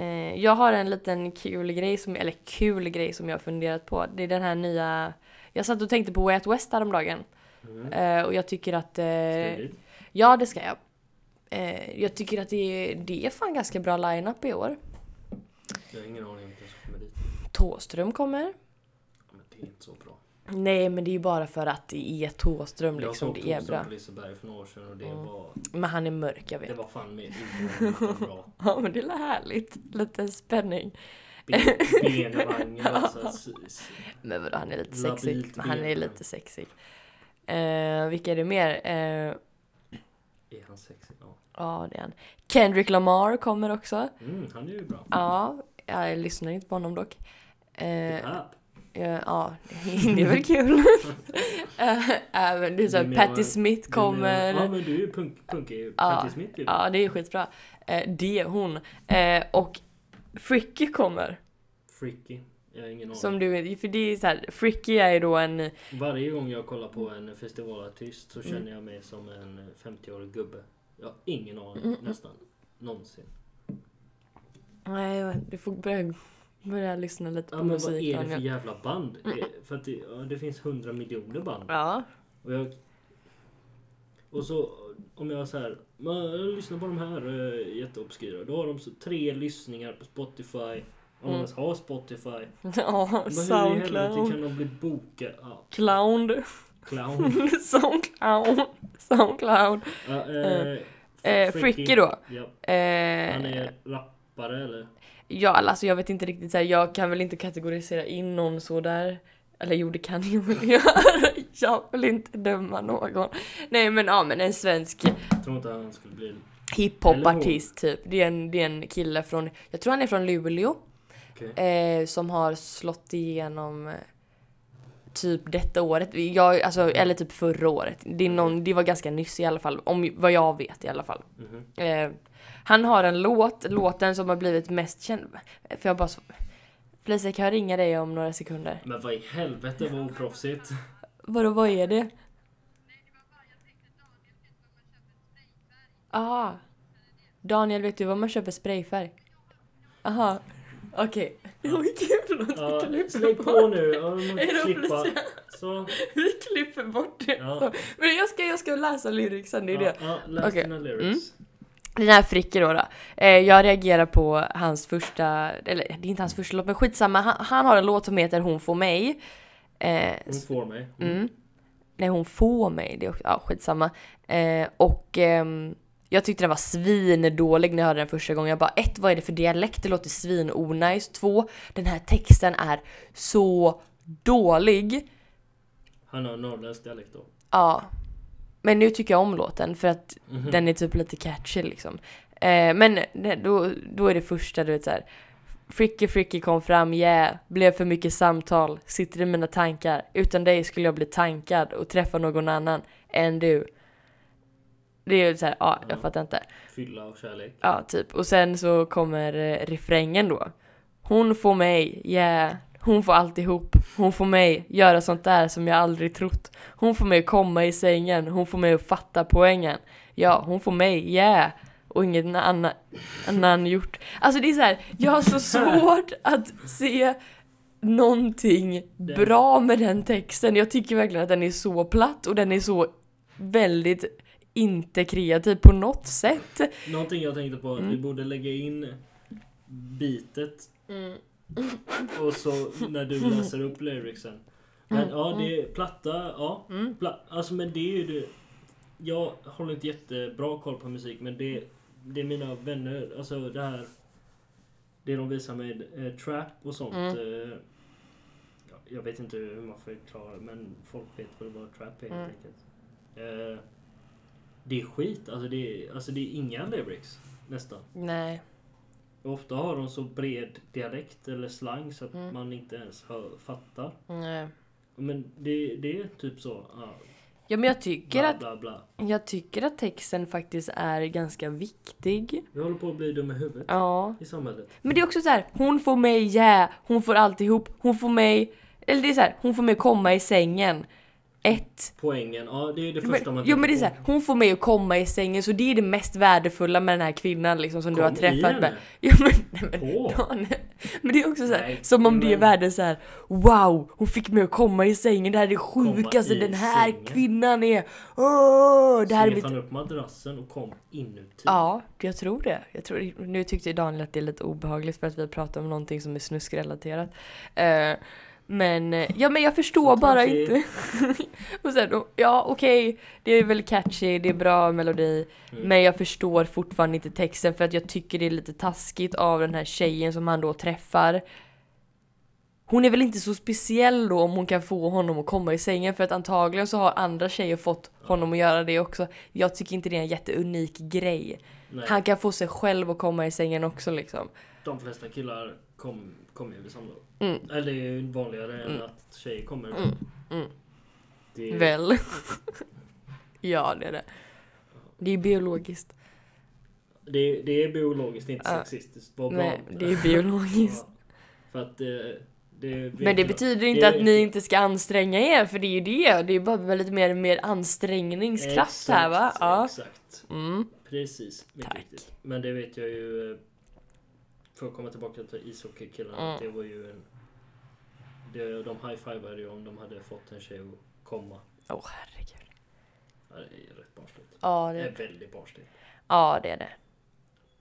Eh, jag har en liten kul grej som, eller kul grej som jag har funderat på. Det är den här nya, jag satt och tänkte på Way Out West häromdagen. Mm. Eh, och jag tycker att, eh, ja det ska jag. Jag tycker att det är, det är fan ganska bra line-up i år. Jag har ingen aning om vilka som kommer dit. Thåström kommer. Ja, Men det är inte så bra. Nej men det är ju bara för att det är Thåström Jag liksom, såg det är bra. på Liseberg för några år sedan och det Mm. var... Men han är mörk jag Det vet. var fan mer bra. [laughs] Ja men det är härligt, lite spänning. Ben, benvagn [laughs] alltså. Men vadå han är lite sexig. Han är lite sexig. Eh, vilka är det mer? Eh, Är han sexig? Ja. Ja, det är han. Kendrick Lamar kommer också. Mm, han är ju bra. Ja, jag lyssnar inte på honom dock. Hip-hop. Ja, ja, [laughs] det är väl kul. [laughs] Eh, Även du Det är så mer Patti Smith kommer. Ja men du är ju punk, punkig. Ja, Patti Smith typ. Ja, det är skitbra. Eh, det, hon. Eh, och Fricky kommer. Freaky. Jag har ingen aning. Som du för det är så här, Fricky är ju då en, Varje gång jag kollar på en festivalartist så Mm. känner jag mig som en 50-årig gubbe. Jag har ingen aning Mm. nästan. Någonsin. nej du får börja, börja lyssna lite Ja, på men vad musik. är det för jävla band? Eh, För att det, ja, det finns hundra miljoner band. Ja, Och jag... Och så om jag så här, "Men jag lyssnar på de här uh, jätteobskyra. Då har de så tre lyssningar på Spotify. Om Mm. ens har Spotify. [laughs] ja Men hur i kan de bli bokade? Ja, Clown. clown. [laughs] Soundcloud. Soundcloud. Ja, eh, Eh, Fricky då. Ja, Eh, han är rappare eller? Ja, alltså jag vet inte riktigt så här, jag kan väl inte kategorisera in någon så där. Eller jo, det kan jag väl [laughs] göra. Jag vill inte döma någon. Nej men ja, men en svensk Jag tror inte han skulle bli... hiphopartist typ. Det är, en, det är en kille från, jag tror han är från Luleå. Okej. Eh, som har slått igenom typ detta året. Jag, alltså, eller typ förra året. Det, är någon, det var ganska nyss i alla fall. Om vad jag vet i alla fall. Mhm. Eh, han har en låt, låten som har blivit mest känd. För jag bara så... Felicia, kan jag ringa dig om några sekunder? Men vad i helvete vad oproffsigt. Vadå, vad är det? Aha. Daniel, vet du var man köper sprayfärg? Aha. Okej. Det var kul att Ja, vi klipper lägg bort. på nu. Ja, klippa. Så. Vi klipper bort det. Ja. Men jag ska, jag ska läsa lyricsen, det är ja, det. Ja, läs Okej. dina lyrics. Den här Fricke då, då. Eh, jag reagerar på hans första, eller det är inte hans första låt men skitsamma. Han, han har en låt som heter Hon får mig. Eh, Hon får mig. mm. Nej hon får mig, det är också, ja skitsamma. Eh, och ehm, jag tyckte den var svindålig när jag hörde den första gången. Jag bara ett, vad är det för dialekt? Det låter svin-onajs. Två, den här texten är så dålig. Han har norrländsk dialekt då. Ja. Men nu tycker jag om låten för att Mhm. den är typ lite catchy liksom. Eh, men då, då är det första du vet såhär. Fricky Fricky kom fram, yeah. Blev för mycket samtal, sitter i mina tankar. Utan dig skulle jag bli tankad och träffa någon annan än du. Det är ju såhär, ja jag Ja. fattar inte. Fylla av kärlek. Ja, typ. Och sen så kommer eh, refrängen då. Hon får mig, yeah. Hon får alltihop. Hon får mig göra sånt där som jag aldrig trott. Hon får mig komma i sängen. Hon får mig att fatta poängen. Ja, hon får mig, yeah. Och inget annan, annan gjort. Alltså det är så här, jag har så [laughs] svårt att se någonting bra med den texten. Jag tycker verkligen att den är så platt och den är så väldigt inte kreativ på något sätt. Någonting jag tänkte på att Mm. vi borde lägga in bitet och så när du [laughs] läser upp lyricsen. Men Mm, ja, det är platta, ja. Mm. Pla, alltså men det är ju det. Jag håller inte jättebra koll på musik men det, det är mina vänner, alltså det här. Det de visar med eh, trap och sånt. Mm. Eh, ja, jag vet inte hur man förklarar men folk vet vad, vad trap är helt Mm. enkelt. Eh, det är skit, alltså det är, alltså det är inga lyrics nästan. Nej. Ofta har de så bred dialekt eller slang så att Mm. man inte ens hör, fattar. Nej. Men det, det är typ så. Ja. Ja men jag tycker, Bla, att, bla, bla. jag tycker att texten faktiskt är ganska viktig. Vi håller på att bli dumma i huvudet Ja. i samhället. Men det är också så här, hon får mig yeah, hon får alltihop, hon får mig... Eller det är så här, hon får mig komma i sängen. Ett. Poängen, ja det är det Men, första man jo men det är så här, hon får mig att komma i sängen så det är det mest värdefulla med den här kvinnan liksom som du har Kom träffat med. Jo men, nej, men, ja, nej. men det är också så här, Nej, som om det är men- värde så här. Wow, hon fick mig att komma i sängen, det här är det sjukaste den här sängen. kvinnan är. Åh, det här är mitt... han upp madrassen och kom inuti. Ja, jag tror det. Jag tror, nu tyckte Daniel att det är lite obehagligt för att vi pratar om någonting som är snuskrelaterat. Eh, men, eh, ja men jag förstår Så bara catchy. inte. [laughs] och sen, ja okej, det är väl catchy, det är bra melodi. Mm. Men jag förstår fortfarande inte texten för att jag tycker det är lite taskigt av den här tjejen som han då träffar. Hon är väl inte så speciell då om hon kan få honom att komma i sängen för att antagligen så har andra tjejer fått honom att göra det också. Jag tycker inte det är en jätteunik grej. Nej, Han kan få sig själv att komma i sängen också liksom. De flesta killar kom, kommer ju vid samlag. Mm. Eller det är ju vanligare än Mm. att tjejer kommer. Mm. Mm. Det är, Väl? [laughs] ja det är det. Det är biologiskt. det, det är biologiskt, inte Ja. sexistiskt. Vad Nej, bra. det är biologiskt. [laughs] Ja. För att det, det Men det betyder inte Det- att ni inte ska anstränga er, för det är ju det. Det är bara väldigt mer, mer ansträngningskraft här va? Exakt, Ja. Exakt. Mm. Precis. Tack. riktigt. Men det vet jag ju. För att komma tillbaka till ishockeykillarna. Mm. Det var ju en... Det, de high-fivade ju om de hade fått en tjej att komma. Åh herregud. Ja, det är rätt barnsligt. Ja Det det, är väldigt barnsligt. ja, det är det.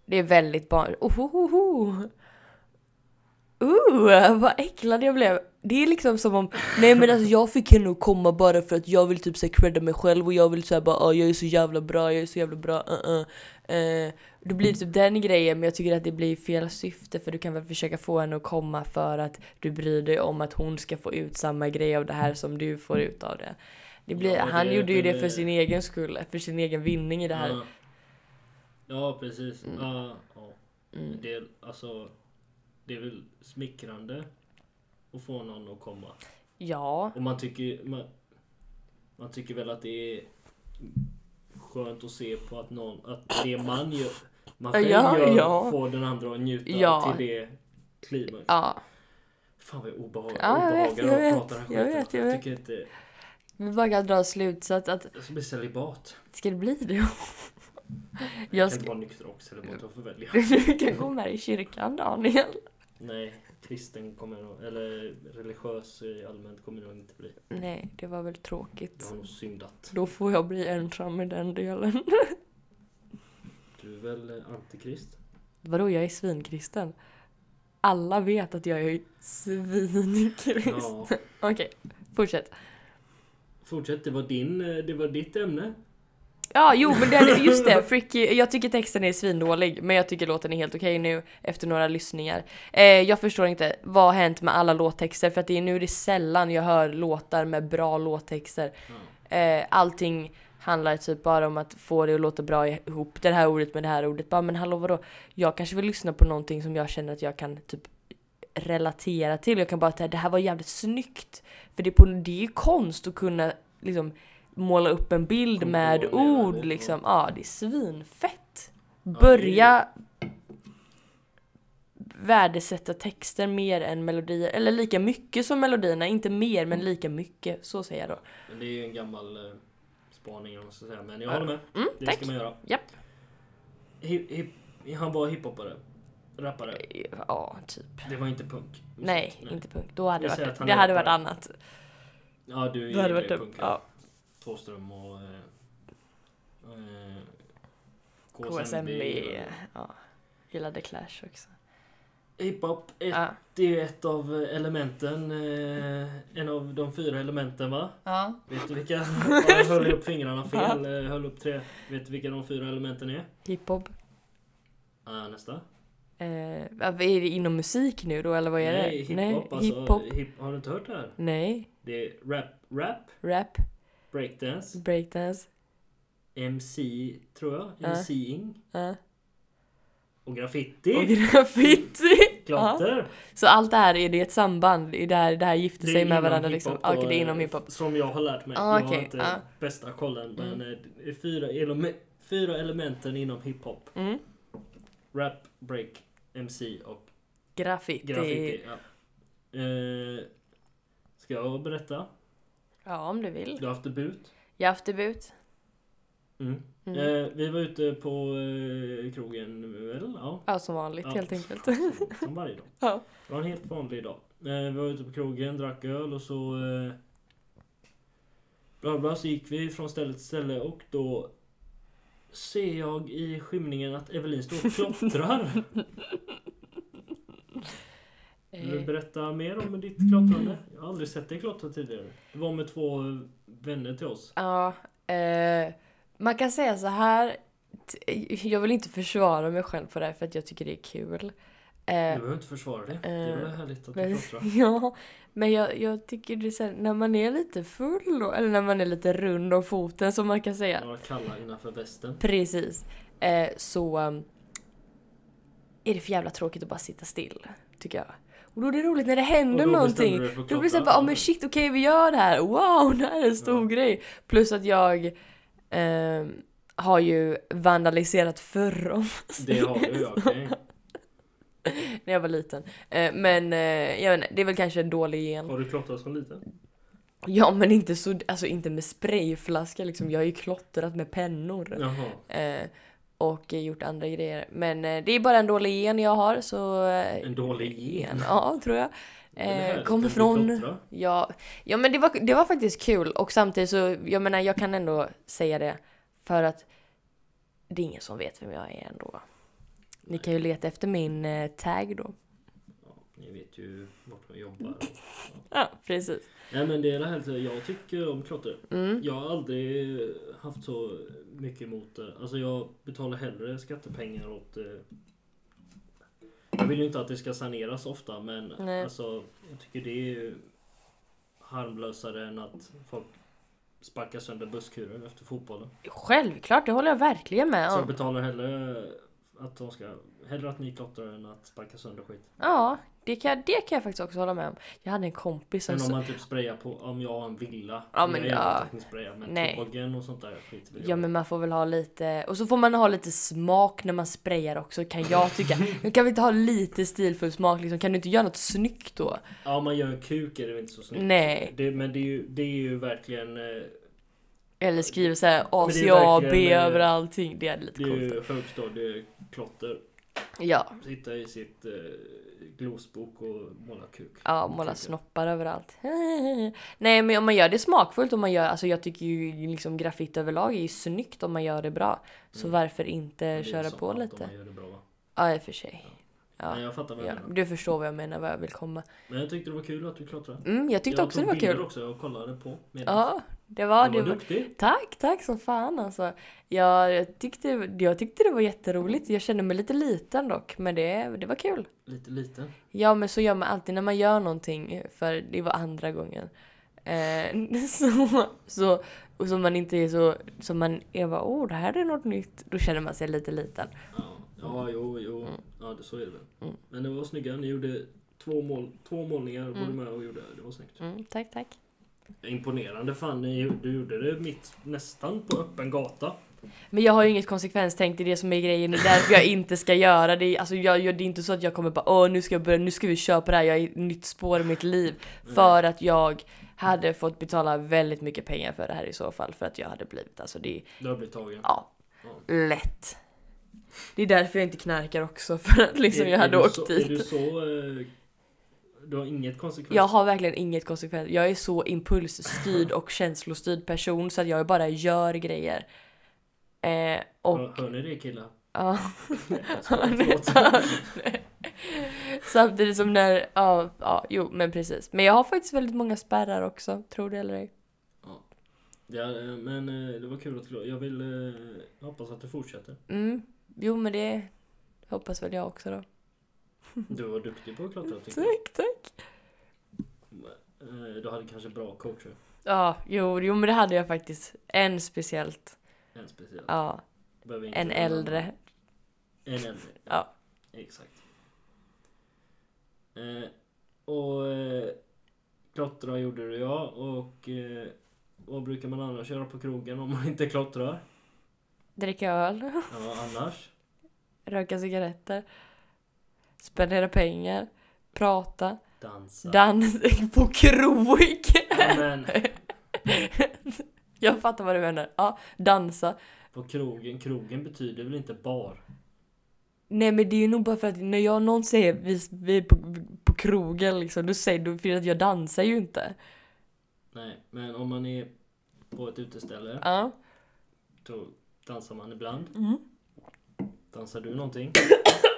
Det är väldigt barn... Oh, oh, oh, oh. Uh, vad äcklad jag blev. Det är liksom som om, nej men alltså jag fick henne att komma bara för att jag vill typ såhär credda mig själv och jag vill säga bara ah, jag är så jävla bra, jag är så jävla bra, uh, uh. Eh, Då blir det typ den grejen men jag tycker att det blir fel syfte för du kan väl försöka få henne att komma för att du bryr dig om att hon ska få ut samma grej av det här som du får ut av det. det, blir, Ja, han det- gjorde ju det för sin egen skull, för sin egen vinning i det här. Ja, ja precis. Mm. Ja, ja. Mm. Det, är, alltså, det är väl smickrande att få någon att komma. Ja, Och man tycker, man, man tycker väl att det är skönt att se på att någon, att det man gör, man själv Ja, gör, ja. får den andra att njuta Ja. till det klimax. ja. Fan vad jag obehag, Ja, jag vet, obehagar jag att vet, prata den jag här vet, skiten. jag Jag vet. tycker inte, Vi bara kan dra slutsats att, jag ska bli celibat. ska det bli det? Jag Jag kan ska, vara nykter och celibat, jag får välja. [laughs] du kan gå med i kyrkan Daniel. Nej, kristen kommer jag nog, eller religiös i allmänt kommer jag inte bli. Nej, det var väl Jag tråkigt. har nog syndat. Då får jag bli ensam i den delen. [laughs] Du är väl eh, antikrist? Vadå, jag är svinkristen? Alla vet att jag är svinkristen. Ja. [laughs] Okej, fortsätt. Fortsätt, det var, din, eh, det var ditt ämne. Ja, jo men det är, just det, Fricky, jag tycker texten är svindålig men jag tycker låten är helt okej nu efter några lyssningar. Eh, jag förstår inte, vad har hänt med alla låttexter? För att det är nu är det sällan jag hör låtar med bra låttexter. Eh, allting handlar typ bara om att få det att låta bra ihop, det här ordet med det här ordet. Bara, men hallå vadå? Jag kanske vill lyssna på någonting som jag känner att jag kan typ relatera till. Jag kan bara säga det här var jävligt snyggt. För det är, på, det är ju konst att kunna liksom måla upp en bild med Komponera ord det, liksom. Ja, det är svinfett. är- Börja värdesätta texter mer än melodier. Eller lika mycket som melodierna, inte mer men lika mycket. Så säger jag då. Men det är ju en gammal eh, spaning vad man ska säga. Men jag Ja. håller med. Mm, Det tack. ska man göra. Japp. Hip, hip, han var hiphopare. Rappare. Ja, typ. Det var inte punk. Nej, inte punk. Då hade säger varit, det är hade varit annat. Ja, du det varit ju punk. ja. Thåström och... Eh, eh, KSMB. Ja. Gillade Clash också. Hiphop, ett, Ja. det är ju ett av elementen. Eh, en av de fyra elementen va? ja. Vet du vilka? [laughs] Ja, jag höll upp fingrarna fel. eh, Höll upp tre. Vet du vilka de fyra elementen är? Hiphop. Ah, nästa. Eh, är det inom musik nu då eller vad är Nej, det? hiphop. alltså, hiphop. Hip, har du inte hört det här? Nej. Det är rap, rap, Rap. Breakdance, Breakdance. MC tror jag, Ja. MCing Ja. och graffiti. Och graffiti. [laughs] klotter! Så allt det här, är det ett samband? Det här, det här gifter sig med varandra liksom? Ah, Okej, det är inom eh, hiphop. Som jag har lärt mig. Ah, jag har inte ah. bästa kollen. Men Mm. eh, det är fyra, eleme- fyra elementen inom hiphop. Mm. Rap, break, MC och Graffiti. graffiti. Ja. Eh, ska jag berätta? Ja, om du vill. Du har haft debut. Jag har haft debut. Mm. Mm. Eh, vi var ute på eh, krogen väl? Ja. Ja, som vanligt Ja. helt enkelt. Som, som varje dag. [laughs] Ja. Det var en helt vanlig dag. Eh, vi var ute på krogen, drack öl och så... Eh, bla bla, så gick vi från ställe till ställe och då ser jag i skymningen att Evelin står och klottrar. [laughs] Vill du Eh, berätta mer om ditt klottrande? Jag har aldrig sett dig klottra tidigare. Det var med två eh, vänner till oss. Ja, eh, man kan säga så här. Jag vill inte försvara mig själv på det här för att jag tycker det är kul. Du Eh, behöver inte försvara det. Det är eh, väl härligt att du klottrar. [laughs] ja, men jag, jag tycker det är så här, när man är lite full då, eller när man är lite rund om foten som man kan säga. Några kalla innanför västen. Precis. Eh, så um, är det för jävla tråkigt att bara sitta still, tycker jag. Och då är det roligt när det händer Och då någonting. du Då blir det såhär, ja men shit okej vi gör det här, wow det här är en stor Ja. grej. Plus att jag ehm, har ju vandaliserat förr Det har du ja, okej. [laughs] när jag var liten. Eh, men eh, jag vet inte, det är väl kanske en dålig gen. Har du klottrat som liten? Ja men inte så, alltså inte med sprayflaska liksom. Jag har ju klottrat med pennor. Jaha. Och gjort andra grejer. Men eh, det är bara en dålig gen jag har så... Eh, En dålig gen? Ja, tror jag. Eh, kommer från... Ja, ja men det var, det var faktiskt kul och samtidigt så, jag menar jag kan ändå säga det för att det är ingen som vet vem jag är ändå. Ni kan ju leta efter min eh, tag då. Ja, ni vet ju vart jag jobbar. [laughs] Ja, precis. Nej men det är det här, jag tycker om klotter. Mm. Jag har aldrig haft så mycket emot det. Alltså jag betalar hellre skattepengar åt... eh, Jag vill ju inte att det ska saneras ofta men Nej. alltså jag tycker det är harmlösare än att folk sparkar sönder busskurer efter fotbollen. Självklart, det håller jag verkligen med Så jag om. betalar hellre att de ska... Hellre att ni klottrar än att sparka sönder skit. Ja, det kan, det kan jag faktiskt också hålla med om. Jag hade en kompis som... Men om man typ sprayar på, om jag har en villa. Ja, men ja. sprayar men Nej. tågen och sånt där skit Ja men man får väl ha lite, och så får man ha lite smak när man sprayar också kan jag tycka. [laughs] Men kan vi inte ha lite stilfull smak liksom? Kan du inte göra något snyggt då? Ja, om man gör en kuk är det väl inte så snyggt. Nej. Det, men det är, ju, det är ju verkligen... Eller skriver såhär det är ACAB eh, över allting. Det är lite Det är coolt. högstadieklotter. Ja, Sitta i sitt eh, glosbok och måla kuk. ja måla snoppar överallt. [laughs] Nej men om man gör det smakfullt och man gör, alltså jag tycker ju liksom graffiti överlag är ju snyggt om man gör det bra. Så Mm. varför Men inte köra på allt om lite? man gör det bra, va? Ja i och för sig. Men Ja. jag fattar vad jag Ja, menar. du förstår vad jag menar, vad jag vill komma. Men jag tyckte det var kul att du klottrade. Mm, jag tyckte jag också det tog var bilder kul. också och kollade på. Ja, det var, du var duktig. Tack, tack som fan alltså. Jag, jag, tyckte, jag tyckte det var jätteroligt. Jag kände mig lite liten dock, men det, det var kul. Lite liten. Ja, men så gör man alltid när man gör någonting, för det var andra gången. Eh, [laughs] så, så, och som man inte är så, som man är bara, åh det här är något nytt. Då känner man sig lite liten. Ja, ja jo, jo. Mm. Ja, det, så är det väl. Mm. Men det var snygga. Ni gjorde två, mål, två målningar. Var du Mm. med och gjorde. Det var snyggt. Mm, tack, tack. Imponerande fan. Du gjorde det mitt nästan på öppen gata. Men jag har ju inget konsekvenstänk, är det som är grejen. Det är därför jag inte ska göra det. Alltså jag, det är inte så att jag kommer bara åh nu ska jag börja, nu ska vi köra på det här, jag är i ett nytt spår i mitt liv. För att jag hade fått betala väldigt mycket pengar för det här i så fall. För att jag hade blivit, alltså det Du har blivit tagen. ja, Ja. lätt. Det är därför jag inte knarkar också, för att liksom Är- jag hade åkt så, dit. Är du så... Eh, du har inget konsekvens? Jag har verkligen inget konsekvens. Jag är så impulsstyrd och känslostyrd person så att jag bara gör grejer. Eh, och... Hör, hör ni det killar? Ja. [laughs] [laughs] Samtidigt som när, ja, ja, jo men precis. Men jag har faktiskt väldigt många spärrar också, tror det eller ej. Ja, eh, men eh, det var kul att du Jag vill... eh, Jag hoppas att du fortsätter. Mm, jo men det hoppas väl jag också då. Du var duktig på att klottra tycker jag. Tack, tack. Eh, Du hade kanske bra coacher. Ja, jo, jo men det hade jag faktiskt. En speciellt. En speciell. Ja, en äldre. En äldre. Ja. Exakt. Eh, och eh, klottra gjorde du ja. Och eh, vad brukar man annars göra på krogen om man inte klottrar? Dricka öl. Ja, annars? Röka cigaretter. Spendera pengar. Prata. Dansa. Dans [laughs] på krog. [laughs] Jag fattar vad du menar. Ja, dansa. på krogen. Krogen betyder väl inte bar? Nej men det är ju nog bara för att när jag någon säger vi, vi är på, på krogen liksom, då säger du för att jag dansar ju inte. Nej, men om man är på ett uteställe. Ja. Då dansar man ibland. Mm. Dansar du någonting? [laughs]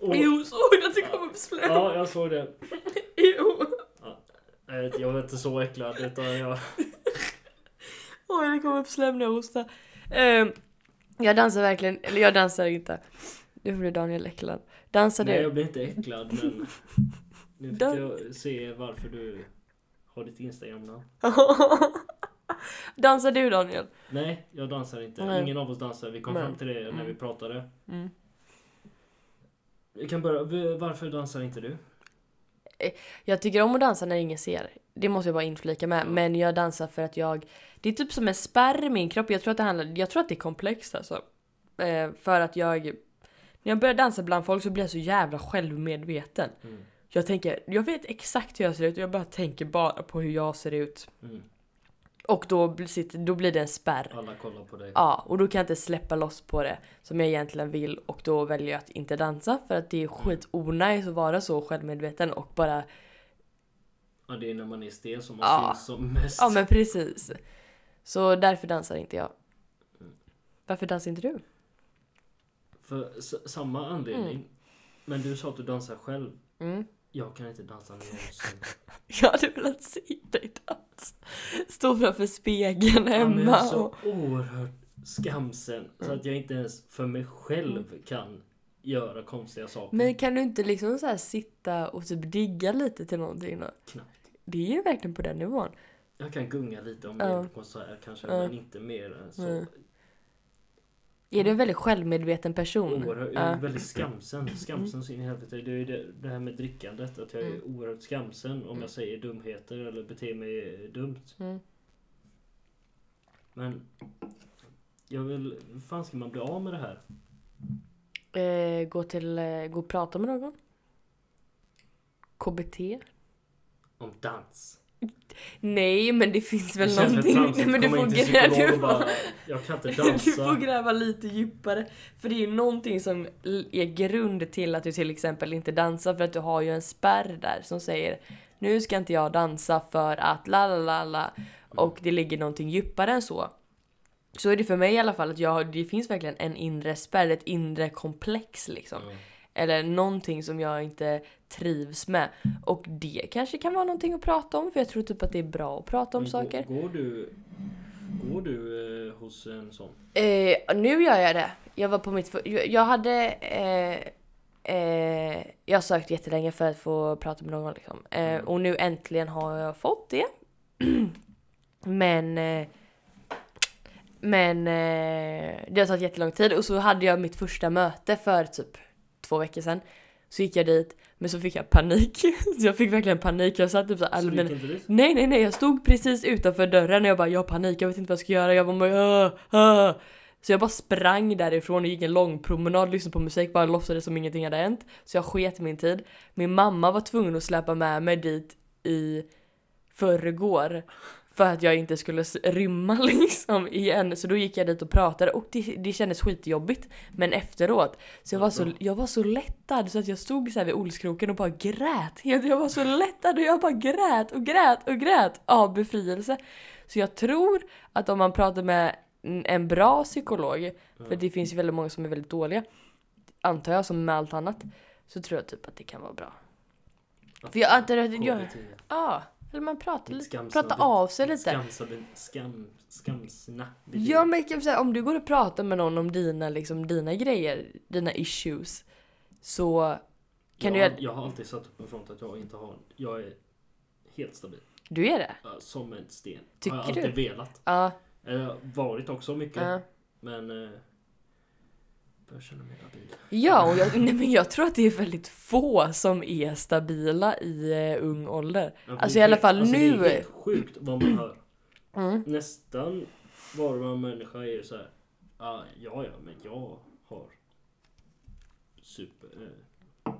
Och- Jo, såg du att det kom upp slem? Ja, jag såg det. Jo. Jag vet- Jag var inte så äcklad utan jag... [laughs] Oj, det kom upp slem när jag hostade. Ehm, jag dansar verkligen, eller jag dansar inte. Nu blir Daniel äcklad. Dansar Nej, du? jag blir inte äcklad men... [laughs] Nu fick Dan- jag se varför du har ditt Instagram-namn. [laughs] dansar du Daniel? Nej, jag dansar inte. Nej. Ingen av oss dansar. Vi kom Nej. fram till det när Mm. vi pratade. Mm. Vi kan börja. Varför dansar inte du? Jag tycker om att dansa när ingen ser. Det måste jag bara inflika med. Ja. Men jag dansar för att jag... Det är typ som en spärr i min kropp. Jag tror att det handlar... Jag tror att det är komplext alltså. Eh, för att jag... När jag börjar dansa bland folk så blir jag så jävla självmedveten. Mm. Jag tänker, jag vet exakt hur jag ser ut och jag bara tänker bara på hur jag ser ut. Mm. Och då, sitter, då blir det en spärr. Alla kollar på dig. Ja, och då kan jag inte släppa loss på det som jag egentligen vill och då väljer jag att inte dansa för att det är skit onajs att vara så självmedveten och bara Ja, det är när man är stel som man Ja. syns som mest. Ja men precis. Så därför dansar inte jag. Varför dansar inte du? För samma anledning. Men du sa att du dansar själv. Mm. Jag kan inte dansa någonsin. [laughs] Jag hade velat se dig dansa. Stå framför spegeln Ja, men jag hemma är så och... oerhört skamsen. Så att jag inte ens för mig själv Mm. kan göra konstiga saker. Men kan du inte liksom så sitta och typ digga lite till någonting då? Knappt. Det är ju verkligen på den nivån. Jag kan gunga lite om Ja. det är på konsert kanske. Ja. Men inte mer än så. Mm. Är du en väldigt självmedveten person? Oerhört, jag är Ja. väldigt skamsen. Skamsen så in i helvete. Det är ju det, det här med drickandet. Att jag är Mm. oerhört skamsen om jag säger dumheter eller beter mig dumt. Mm. Men jag vill... Hur fan ska man bli av med det här? Eh, gå till, eh, gå och prata med någon? KBT? Om dans. Nej men det finns väl det någonting. Nej, men du får, gräva, du, och bara, får, jag kan inte [laughs] du får gräva lite djupare. För det är ju någonting som är grund till att du till exempel inte dansar för att du har ju en spärr där som säger nu ska inte jag dansa för att la la la la och det ligger någonting djupare än så. Så är det för mig i alla fall att jag, det finns verkligen en inre spärr, ett inre komplex liksom. Ja. Eller någonting som jag inte trivs med. Och det kanske kan vara någonting att prata om för jag tror typ att det är bra att prata om Men saker. Går, går du, går du eh, hos en sån? Eh, nu gör jag det. Jag var på mitt... för- Jag hade... Eh, eh, jag har sökt jättelänge för att få prata med någon liksom. Eh, Mm. och nu äntligen har jag fått det. [clears throat] men... Eh, men det har tagit jättelång tid och så hade jag mitt första möte för typ två veckor sedan. Så gick jag dit, men så fick jag panik. [laughs] så jag fick verkligen panik. Jag satt typ så här, dit? Nej nej nej jag stod precis utanför dörren och jag bara jag har panik, jag vet inte vad jag ska göra. Jag bara "Åh, åh." Så jag bara sprang därifrån och gick en lång promenad, lyssnade på musik, bara låtsades som ingenting hade hänt. Så jag sket min tid. Min mamma var tvungen att släppa med mig dit i förrgår. För att jag inte skulle rymma [laughs] liksom igen. Så då gick jag dit och pratade och det, det kändes skitjobbigt. Men efteråt, så jag var så, jag var så lättad så att jag stod så här vid Olskroken och bara grät. Jag, [laughs] jag var så lättad och jag bara grät och grät och grät av befrielse. Så jag tror att om man pratar med en- bra psykolog, för det finns ju väldigt många som är väldigt dåliga, antar jag som med allt annat, så tror jag typ att det kan vara bra. För jag antar att jag- KBT. Eller man pratar lite, skamsa- prata av sig lite. Skamsa, skam, skamsna. Ja men kan jag säga, om du går och pratar med någon om dina, liksom, dina grejer, dina issues, så kan jag, du jag har alltid satt upp en front att jag inte har... Jag är helt stabil. Du är det? Som en sten. Tycker har jag alltid du? velat. Ja. Har varit också mycket. ja. Men... Börjar känna mig labil. Ja, och jag, nej, men jag tror att det är väldigt få som är stabila i eh, ung ålder. Ja, Alltså i alla fall alltså, nu. Det är helt sjukt vad man hör. [clears throat] Mm. Nästan var och varannan människa är ju så här. Ah, ja, ja, men jag har super... Eh,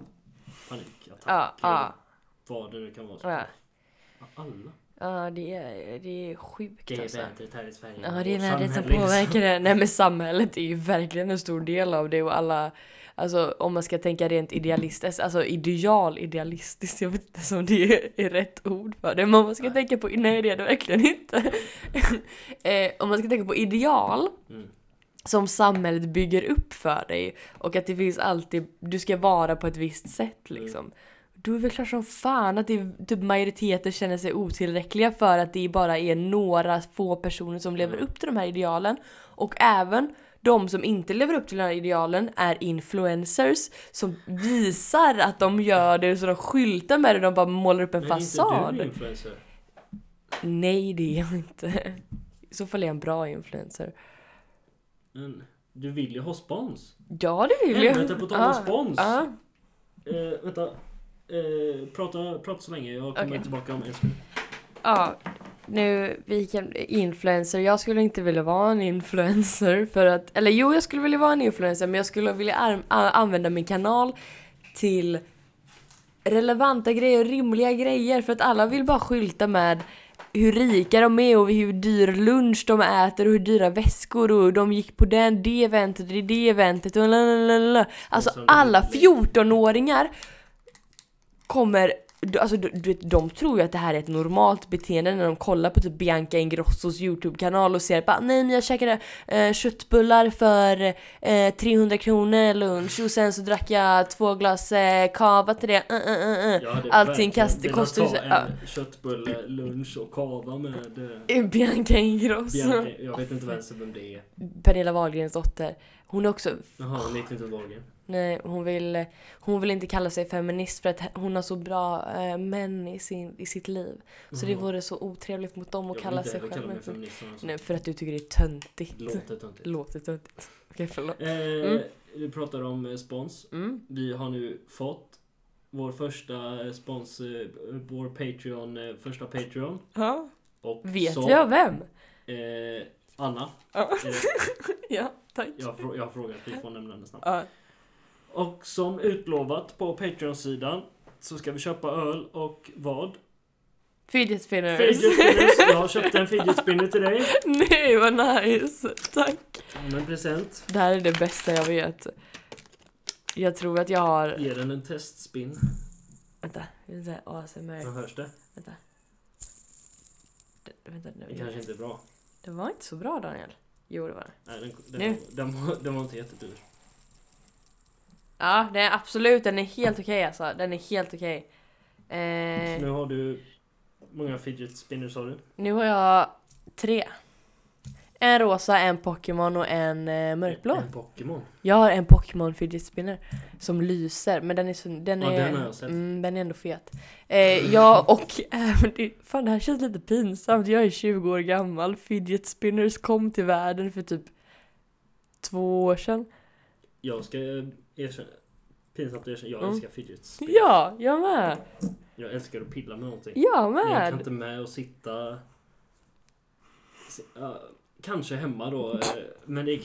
panikattack. Ja, ja, Vad det nu kan vara. Så. ja. Alla. Ja, det är, det är sjukt Det är alltså. vädret här i Sverige. Ja, det är vädret som påverkar det. Nej men [laughs] samhället är ju verkligen en stor del av det och alla Alltså om man ska tänka rent idealistiskt, alltså ideal idealistiskt, jag vet inte ens om det är rätt ord för det, men om man ska Nej. tänka på, nej det är det verkligen inte. [laughs] eh, om man ska tänka på ideal Mm. som samhället bygger upp för dig och att det finns alltid, du ska vara på ett visst sätt liksom. Då är det väl klart som fan att det, typ majoriteten känner sig otillräckliga för att det bara är några få personer som lever Mm. upp till de här idealen. Och även de som inte lever upp till de här idealen är influencers som visar att de gör det så de skyltar med det, de bara målar upp en Men är fasad. inte du influencer? Nej det är jag inte. I så fall är jag en bra influencer. Men du vill ju ha spons. Ja det vill jag. Helvete, på tal om Ja, spons. ja. Eh, vänta. Eh, prata, prata så länge, jag kommer Okej. tillbaka om en sekund. Ja, nu vi kan influencer. Jag skulle inte vilja vara en influencer för att, eller jo jag skulle vilja vara en influencer men jag skulle vilja ar- använda min kanal till relevanta grejer, rimliga grejer för att alla vill bara skylta med hur rika de är och hur dyr lunch de äter och hur dyra väskor och de gick på den, det eventet, det, det eventet och lalalala. Alltså alla blir. 14-åringar kommer Alltså du, du vet, de tror ju att det här är ett normalt beteende när de kollar på typ Bianca Ingrossos YouTube-kanal och ser bara nej men jag käkade eh, köttbullar för eh, 300 kronor lunch och sen så drack jag två glas eh, cava till det. Uh, uh, uh. Jag hade Allting kast- kostar ju ja. köttbulle, lunch och kava med eh, [laughs] Bianca Ingrosso. Bianca. Jag vet inte vem det är. Pernilla Wahlgrens dotter. Hon är också Jaha, hon heter inte Wahlgren. Nej, hon vill, hon vill inte kalla sig feminist för att hon har så bra eh, män i, sin, i sitt liv. Så det Jaha. vore så otrevligt mot dem att Jag kalla sig kalla själv. mig feminist. Alltså. Nej, för att du tycker det är töntigt. Låter töntigt. Låter töntigt. Okej, förlåt. Eh, Mm. Du pratar om eh, spons. Mm. Vi har nu fått vår första eh, spons, eh, vår Patreon, första Patreon. Ja. Och Vet så, vi av vem? Eh, Anna. Ja. [laughs] Ja, tack. jag, frå- jag har frågat, vi får nämna henne snabbt. Ja. Och som utlovat på Patreon-sidan så ska vi köpa öl och vad? Fidget spinners. Fidget spinners. [laughs] Jag har köpt en fidget spinner till dig. Nej, vad nice. Tack. Som en present. Det här är det bästa jag vet. Jag tror att jag har... Ge den en testspin. Vänta, vänta, ASMR. Vad hörs det? Vänta. Det, vänta Det nu. kanske inte är bra. Det var inte så bra Daniel. Jo det var det. Nej, den, den, Nu. var, den, var, den var inte jättedyr. Ja, den är absolut, den är helt okej alltså. Den är helt okej. Så Eh, nu har du... många fidget spinners har du? nu har jag tre. En rosa, en Pokémon och en eh, mörkblå. En Pokémon. Jag har en Pokémon fidget spinner som lyser, men den är så, den Ja, är, den har jag sett. Mm, den är ändå fet. Eh, jag och även, det- fan det här känns lite pinsamt, jag är 20 år gammal, fidget spinners kom till världen för typ två år sedan. Jag ska erkänna... Pinsamt att erkänna, jag Mm. älskar fidget spinners. Ja, jag med! Jag älskar att pilla med någonting. Jag Men jag kan med! inte med och sitta... si- ja, kanske hemma då. eh, Men det är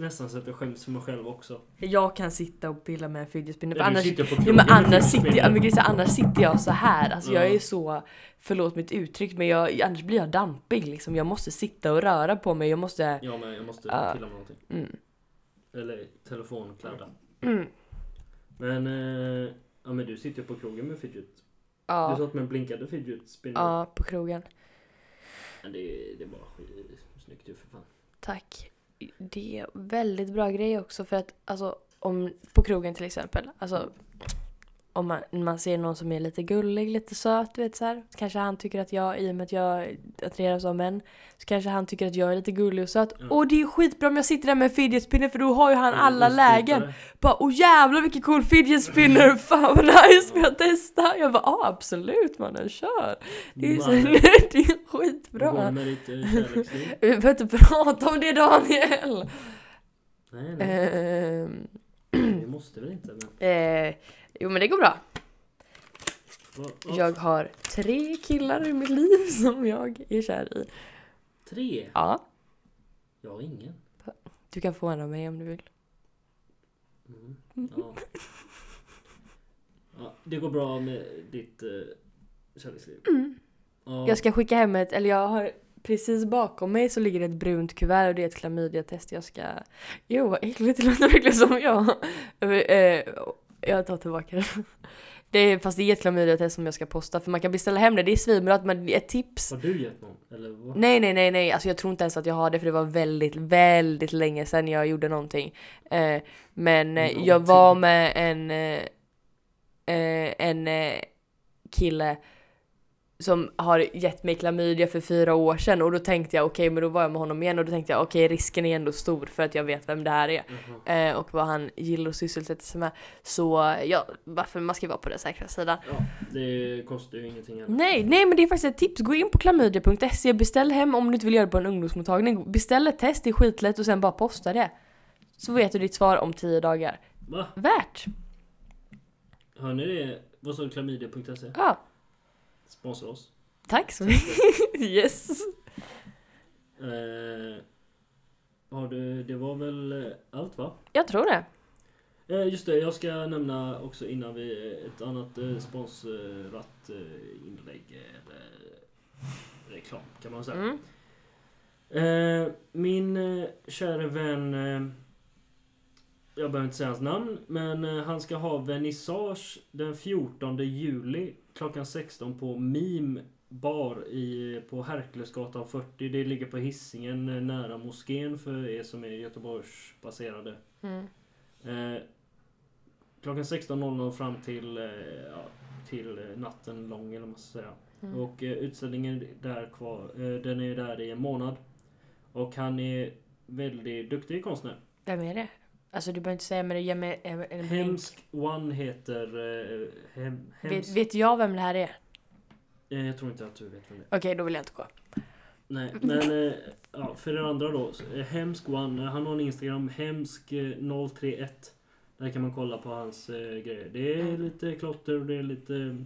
nästan så att jag skäms för mig själv också. Jag kan sitta och pilla med en fidget spinner, för Ja, du annars, ja, men annars, sitter jag, men Grisa, annars sitter jag så här. Alltså jag Ja. är så, förlåt mitt uttryck, men jag, annars blir jag dampig liksom. Jag måste sitta och röra på mig, jag måste... Ja men jag måste Ja. pilla med någonting. Mm. Eller telefonkladda. Mm. Men... Eh, ja men du sitter ju på krogen med fidget. Du Ja, satt med en blinkande fidget spinner. ja, på krogen. Men det, det är bara skit. Snyggt ju för fan. Tack. Det är väldigt bra grej också för att alltså om på krogen till exempel, alltså om man, man ser någon som är lite gullig, lite söt, du vet så här. Kanske han tycker att jag, i och med att jag attraheras av män, så kanske han tycker att jag är lite gullig och söt. Ja. Och det är skitbra om jag sitter där med en fidget spinner för då har ju han Ja, alla lägen. Bara åh jävlar vilken cool fidget spinner, fan vad nice, får jag testa? Jag bara ja absolut mannen, kör! Det är, så, Mannen. [laughs] det är skitbra. eh? [laughs] Vi behöver inte prata om det Daniel! Nej, nej. Ehm, Det måste väl inte. Men, eh, jo men det går bra. Jag har tre killar i mitt liv [laughs] som jag är kär i. Tre? Ja, Jag har ingen. du kan få en av mig om du vill. Mm. Ja. ja. Det går bra med ditt uh, kärleksliv. Ja. Mm. Jag ska skicka hem ett, eller jag har precis bakom mig så ligger det ett brunt kuvert och det är ett klamydiatest jag ska... Jo vad äckligt, det låter verkligen som jag. Jag tar tillbaka det. [laughs] Det är, fast det är ett klamydiatest som jag ska posta för man kan beställa hem det, det är svinbra men ett tips Har du gett någon? Eller vad? Nej nej nej nej, alltså jag tror inte ens att jag har det för det var väldigt, väldigt länge sedan jag gjorde någonting. Eh, men eh, jag Någonting. var med en, eh, eh, en eh, kille som har gett mig klamydia för fyra år sedan och då tänkte jag okej men då var jag med honom igen och då tänkte jag okej risken är ändå stor för att jag vet vem det här är Jaha. eh, och vad han gillar att sysselsätta sig med. Så ja, varför man ska vara på den säkra sidan. Ja, det kostar ju ingenting heller. Nej, nej men det är faktiskt ett tips. Gå in på klamydia.se, beställ hem om du inte vill göra det på en ungdomsmottagning. Beställ ett test, det är skitlätt och sen bara posta det. Så vet du ditt svar om 10 dagar. Va? Värt! Hör ni det? Vad sa du? Klamydia.se? Ja, Sponsra oss. tack så mycket. [laughs] yes! Eh, har du, det var väl allt va? Jag tror det. Eh, just det, jag ska nämna också innan vi ett annat eh, sponsrat eh, inlägg eller reklam kan man säga. Mm. Eh, min eh, kära vän, eh, jag behöver inte säga hans namn, men eh, han ska ha vernissage den 14 juli klockan 16 på Mime bar i, på Herkulesgatan 40. Det ligger på Hisingen eh, nära moskén för er som är Göteborgsbaserade. Mm. Eh, klockan 16.00 fram till, eh, ja, till eh, natten lång eller vad man ska säga. Mm. Och eh, utställningen där kvar, eh, den är där i en månad. Och han är väldigt duktig konstnär. Vem är det? Alltså du behöver inte säga men det ger mig en, en. Hemsk One heter... Eh, hem, Vet, hemsk. vet jag vem det här är? Eh, jag tror inte att du vet vem det är. Okej, då vill jag inte gå. Nej, men eh, ja, för det andra då. så, eh, Hemsk One, eh, han har en Instagram, hemsk eh, 031. Där kan man kolla på hans eh, grejer. Det är Mm. lite klotter och det är lite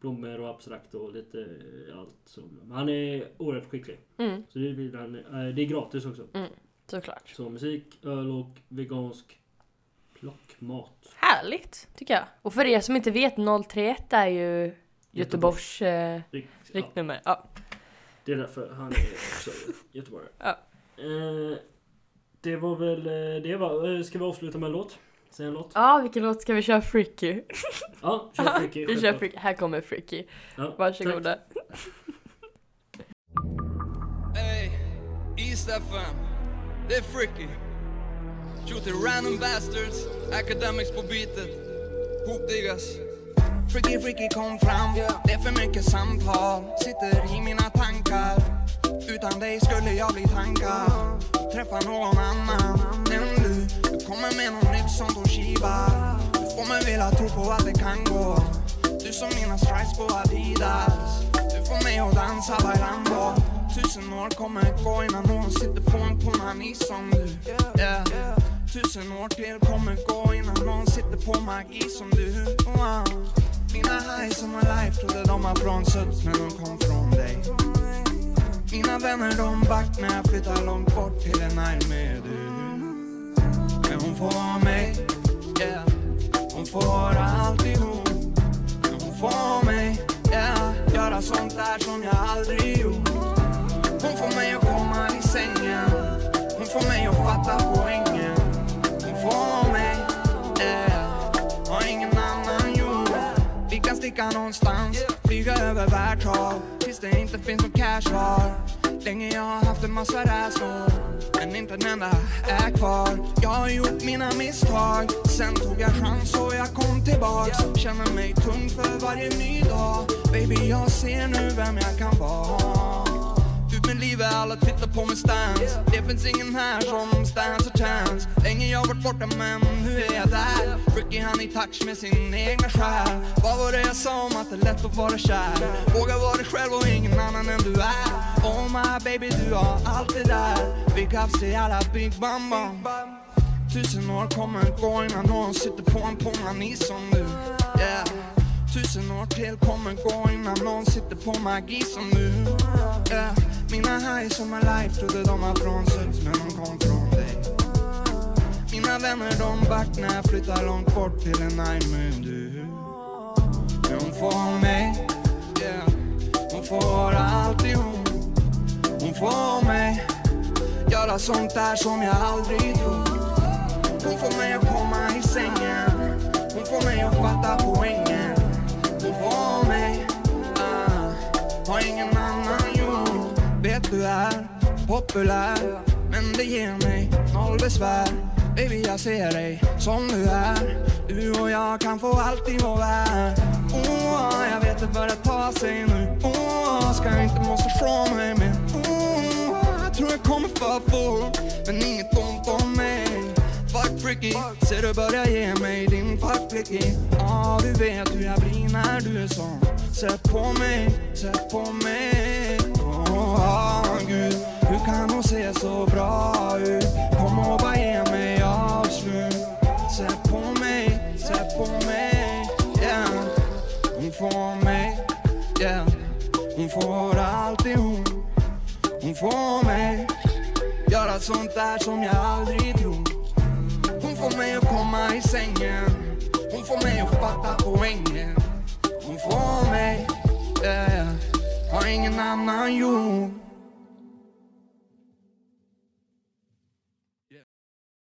blommor och abstrakt och lite eh, allt. som- Men Han är oerhört skicklig. Mm, Så det, vill han, eh, det är gratis också. Såklart. Så musik, öl och vegansk plockmat. Härligt, tycker jag. Och för er som inte vet, 031 är ju Göteborgs eh, Rikt, ja, riktnummer. Ja. det är därför han är också göteborgare. Ja. Eh, det var väl eh, det. Var. Eh, Ska vi avsluta med en låt? Säg en låt. Ja, vilken låt ska vi köra? Freaky? Ja, kör [laughs] Freaky. vi kör. Freaky. Här kommer Freaky. Ja, Varsågoda. Ey, East FM. Det är Fricky. Shooting random bastards. Academics på beatet. Hopdiggas. Freaky Freaky kom fram. Det är för mycket samtal. Sitter i mina tankar. Utan dig skulle jag bli tankad. Träffa någon annan än du. Du kommer med något nytt som Toshiba. Du får mig vilja tro på att det kan gå. Du som mina stripes på Adidas. Du får mig att dansa bailando. Tusen år kommer gå innan någon sitter på en punani som du. Yeah. Tusen år till kommer gå innan någon sitter på magi som du. Wow. Mina highs of my life trodde de var från Suds men de kom från dig. Mina vänner de back när jag flyttar långt bort till en närmare du. Men hon får vara mig, yeah. Hon får alltihop. Men hon får mig, yeah. Göra sånt där som jag aldrig gjort. Hon får mig att komma i sängen. Hon får mig att fatta poängen. Hon får mig, eh, Har ingen annan gjort. Vi kan sticka någonstans, flyga över världshav. Tills det inte finns någon cash kvar. Länge jag har haft en massa rädslor. Men inte en enda är kvar. Jag har gjort mina misstag. Sen tog jag chans och jag kom tillbaks. Känner mig tung för varje ny dag. Baby jag ser nu vem jag kan vara. Livet, alla tittar på min stance. Det finns ingen här som stans och chans Länge jag varit borta men nu är jag där? Freaky han i touch med sin egna själ? Vad var det jag sa om att det är lätt att vara kär? Våga vara dig själv och ingen annan än du är. Oh my baby du har allt det där. Big ups till alla big bam bam. Tusen år kommer gå innan någon sitter på en ponani som du yeah. Tusen år till kommer gå innan någon sitter på magi som du yeah. Mina highs och my life trodde de var frånsökts men de kom från dig. Mina vänner de back när jag flyttar långt bort till en nine men du. Hon får mig, yeah. Hon får alltid hon Hon får mig Göra sånt där som jag aldrig trott Hon får mig att komma i sängen. Hon får mig att fatta poängen populär. Men det ger mig noll besvär. Baby jag ser dig som du är. Du och jag kan få allt i vår värld. Oh, Jag vet det börjar ta sig nu. Oh, Ska inte måste från mig mer? Oh, Jag tror jag kommer för fort. Men inget ont om mig. Fuck freaky, ser du börjar ge mig din fuck freaky? Ja du vet hur jag blir när du är sån. Sätt på mig, sätt på mig. Åh gud, hur kan hon se så bra ut? Kom och bara ge mig avslut. Sätt på mig, sätt på mig yeah. Hon får mig, yeah. Hon får alltid hon. Hon får mig. Göra sånt där som jag aldrig tror. Hon får mig att komma i sängen. Hon får mig att fatta poängen. Hon får mig, yeah. Har ingen annan gjort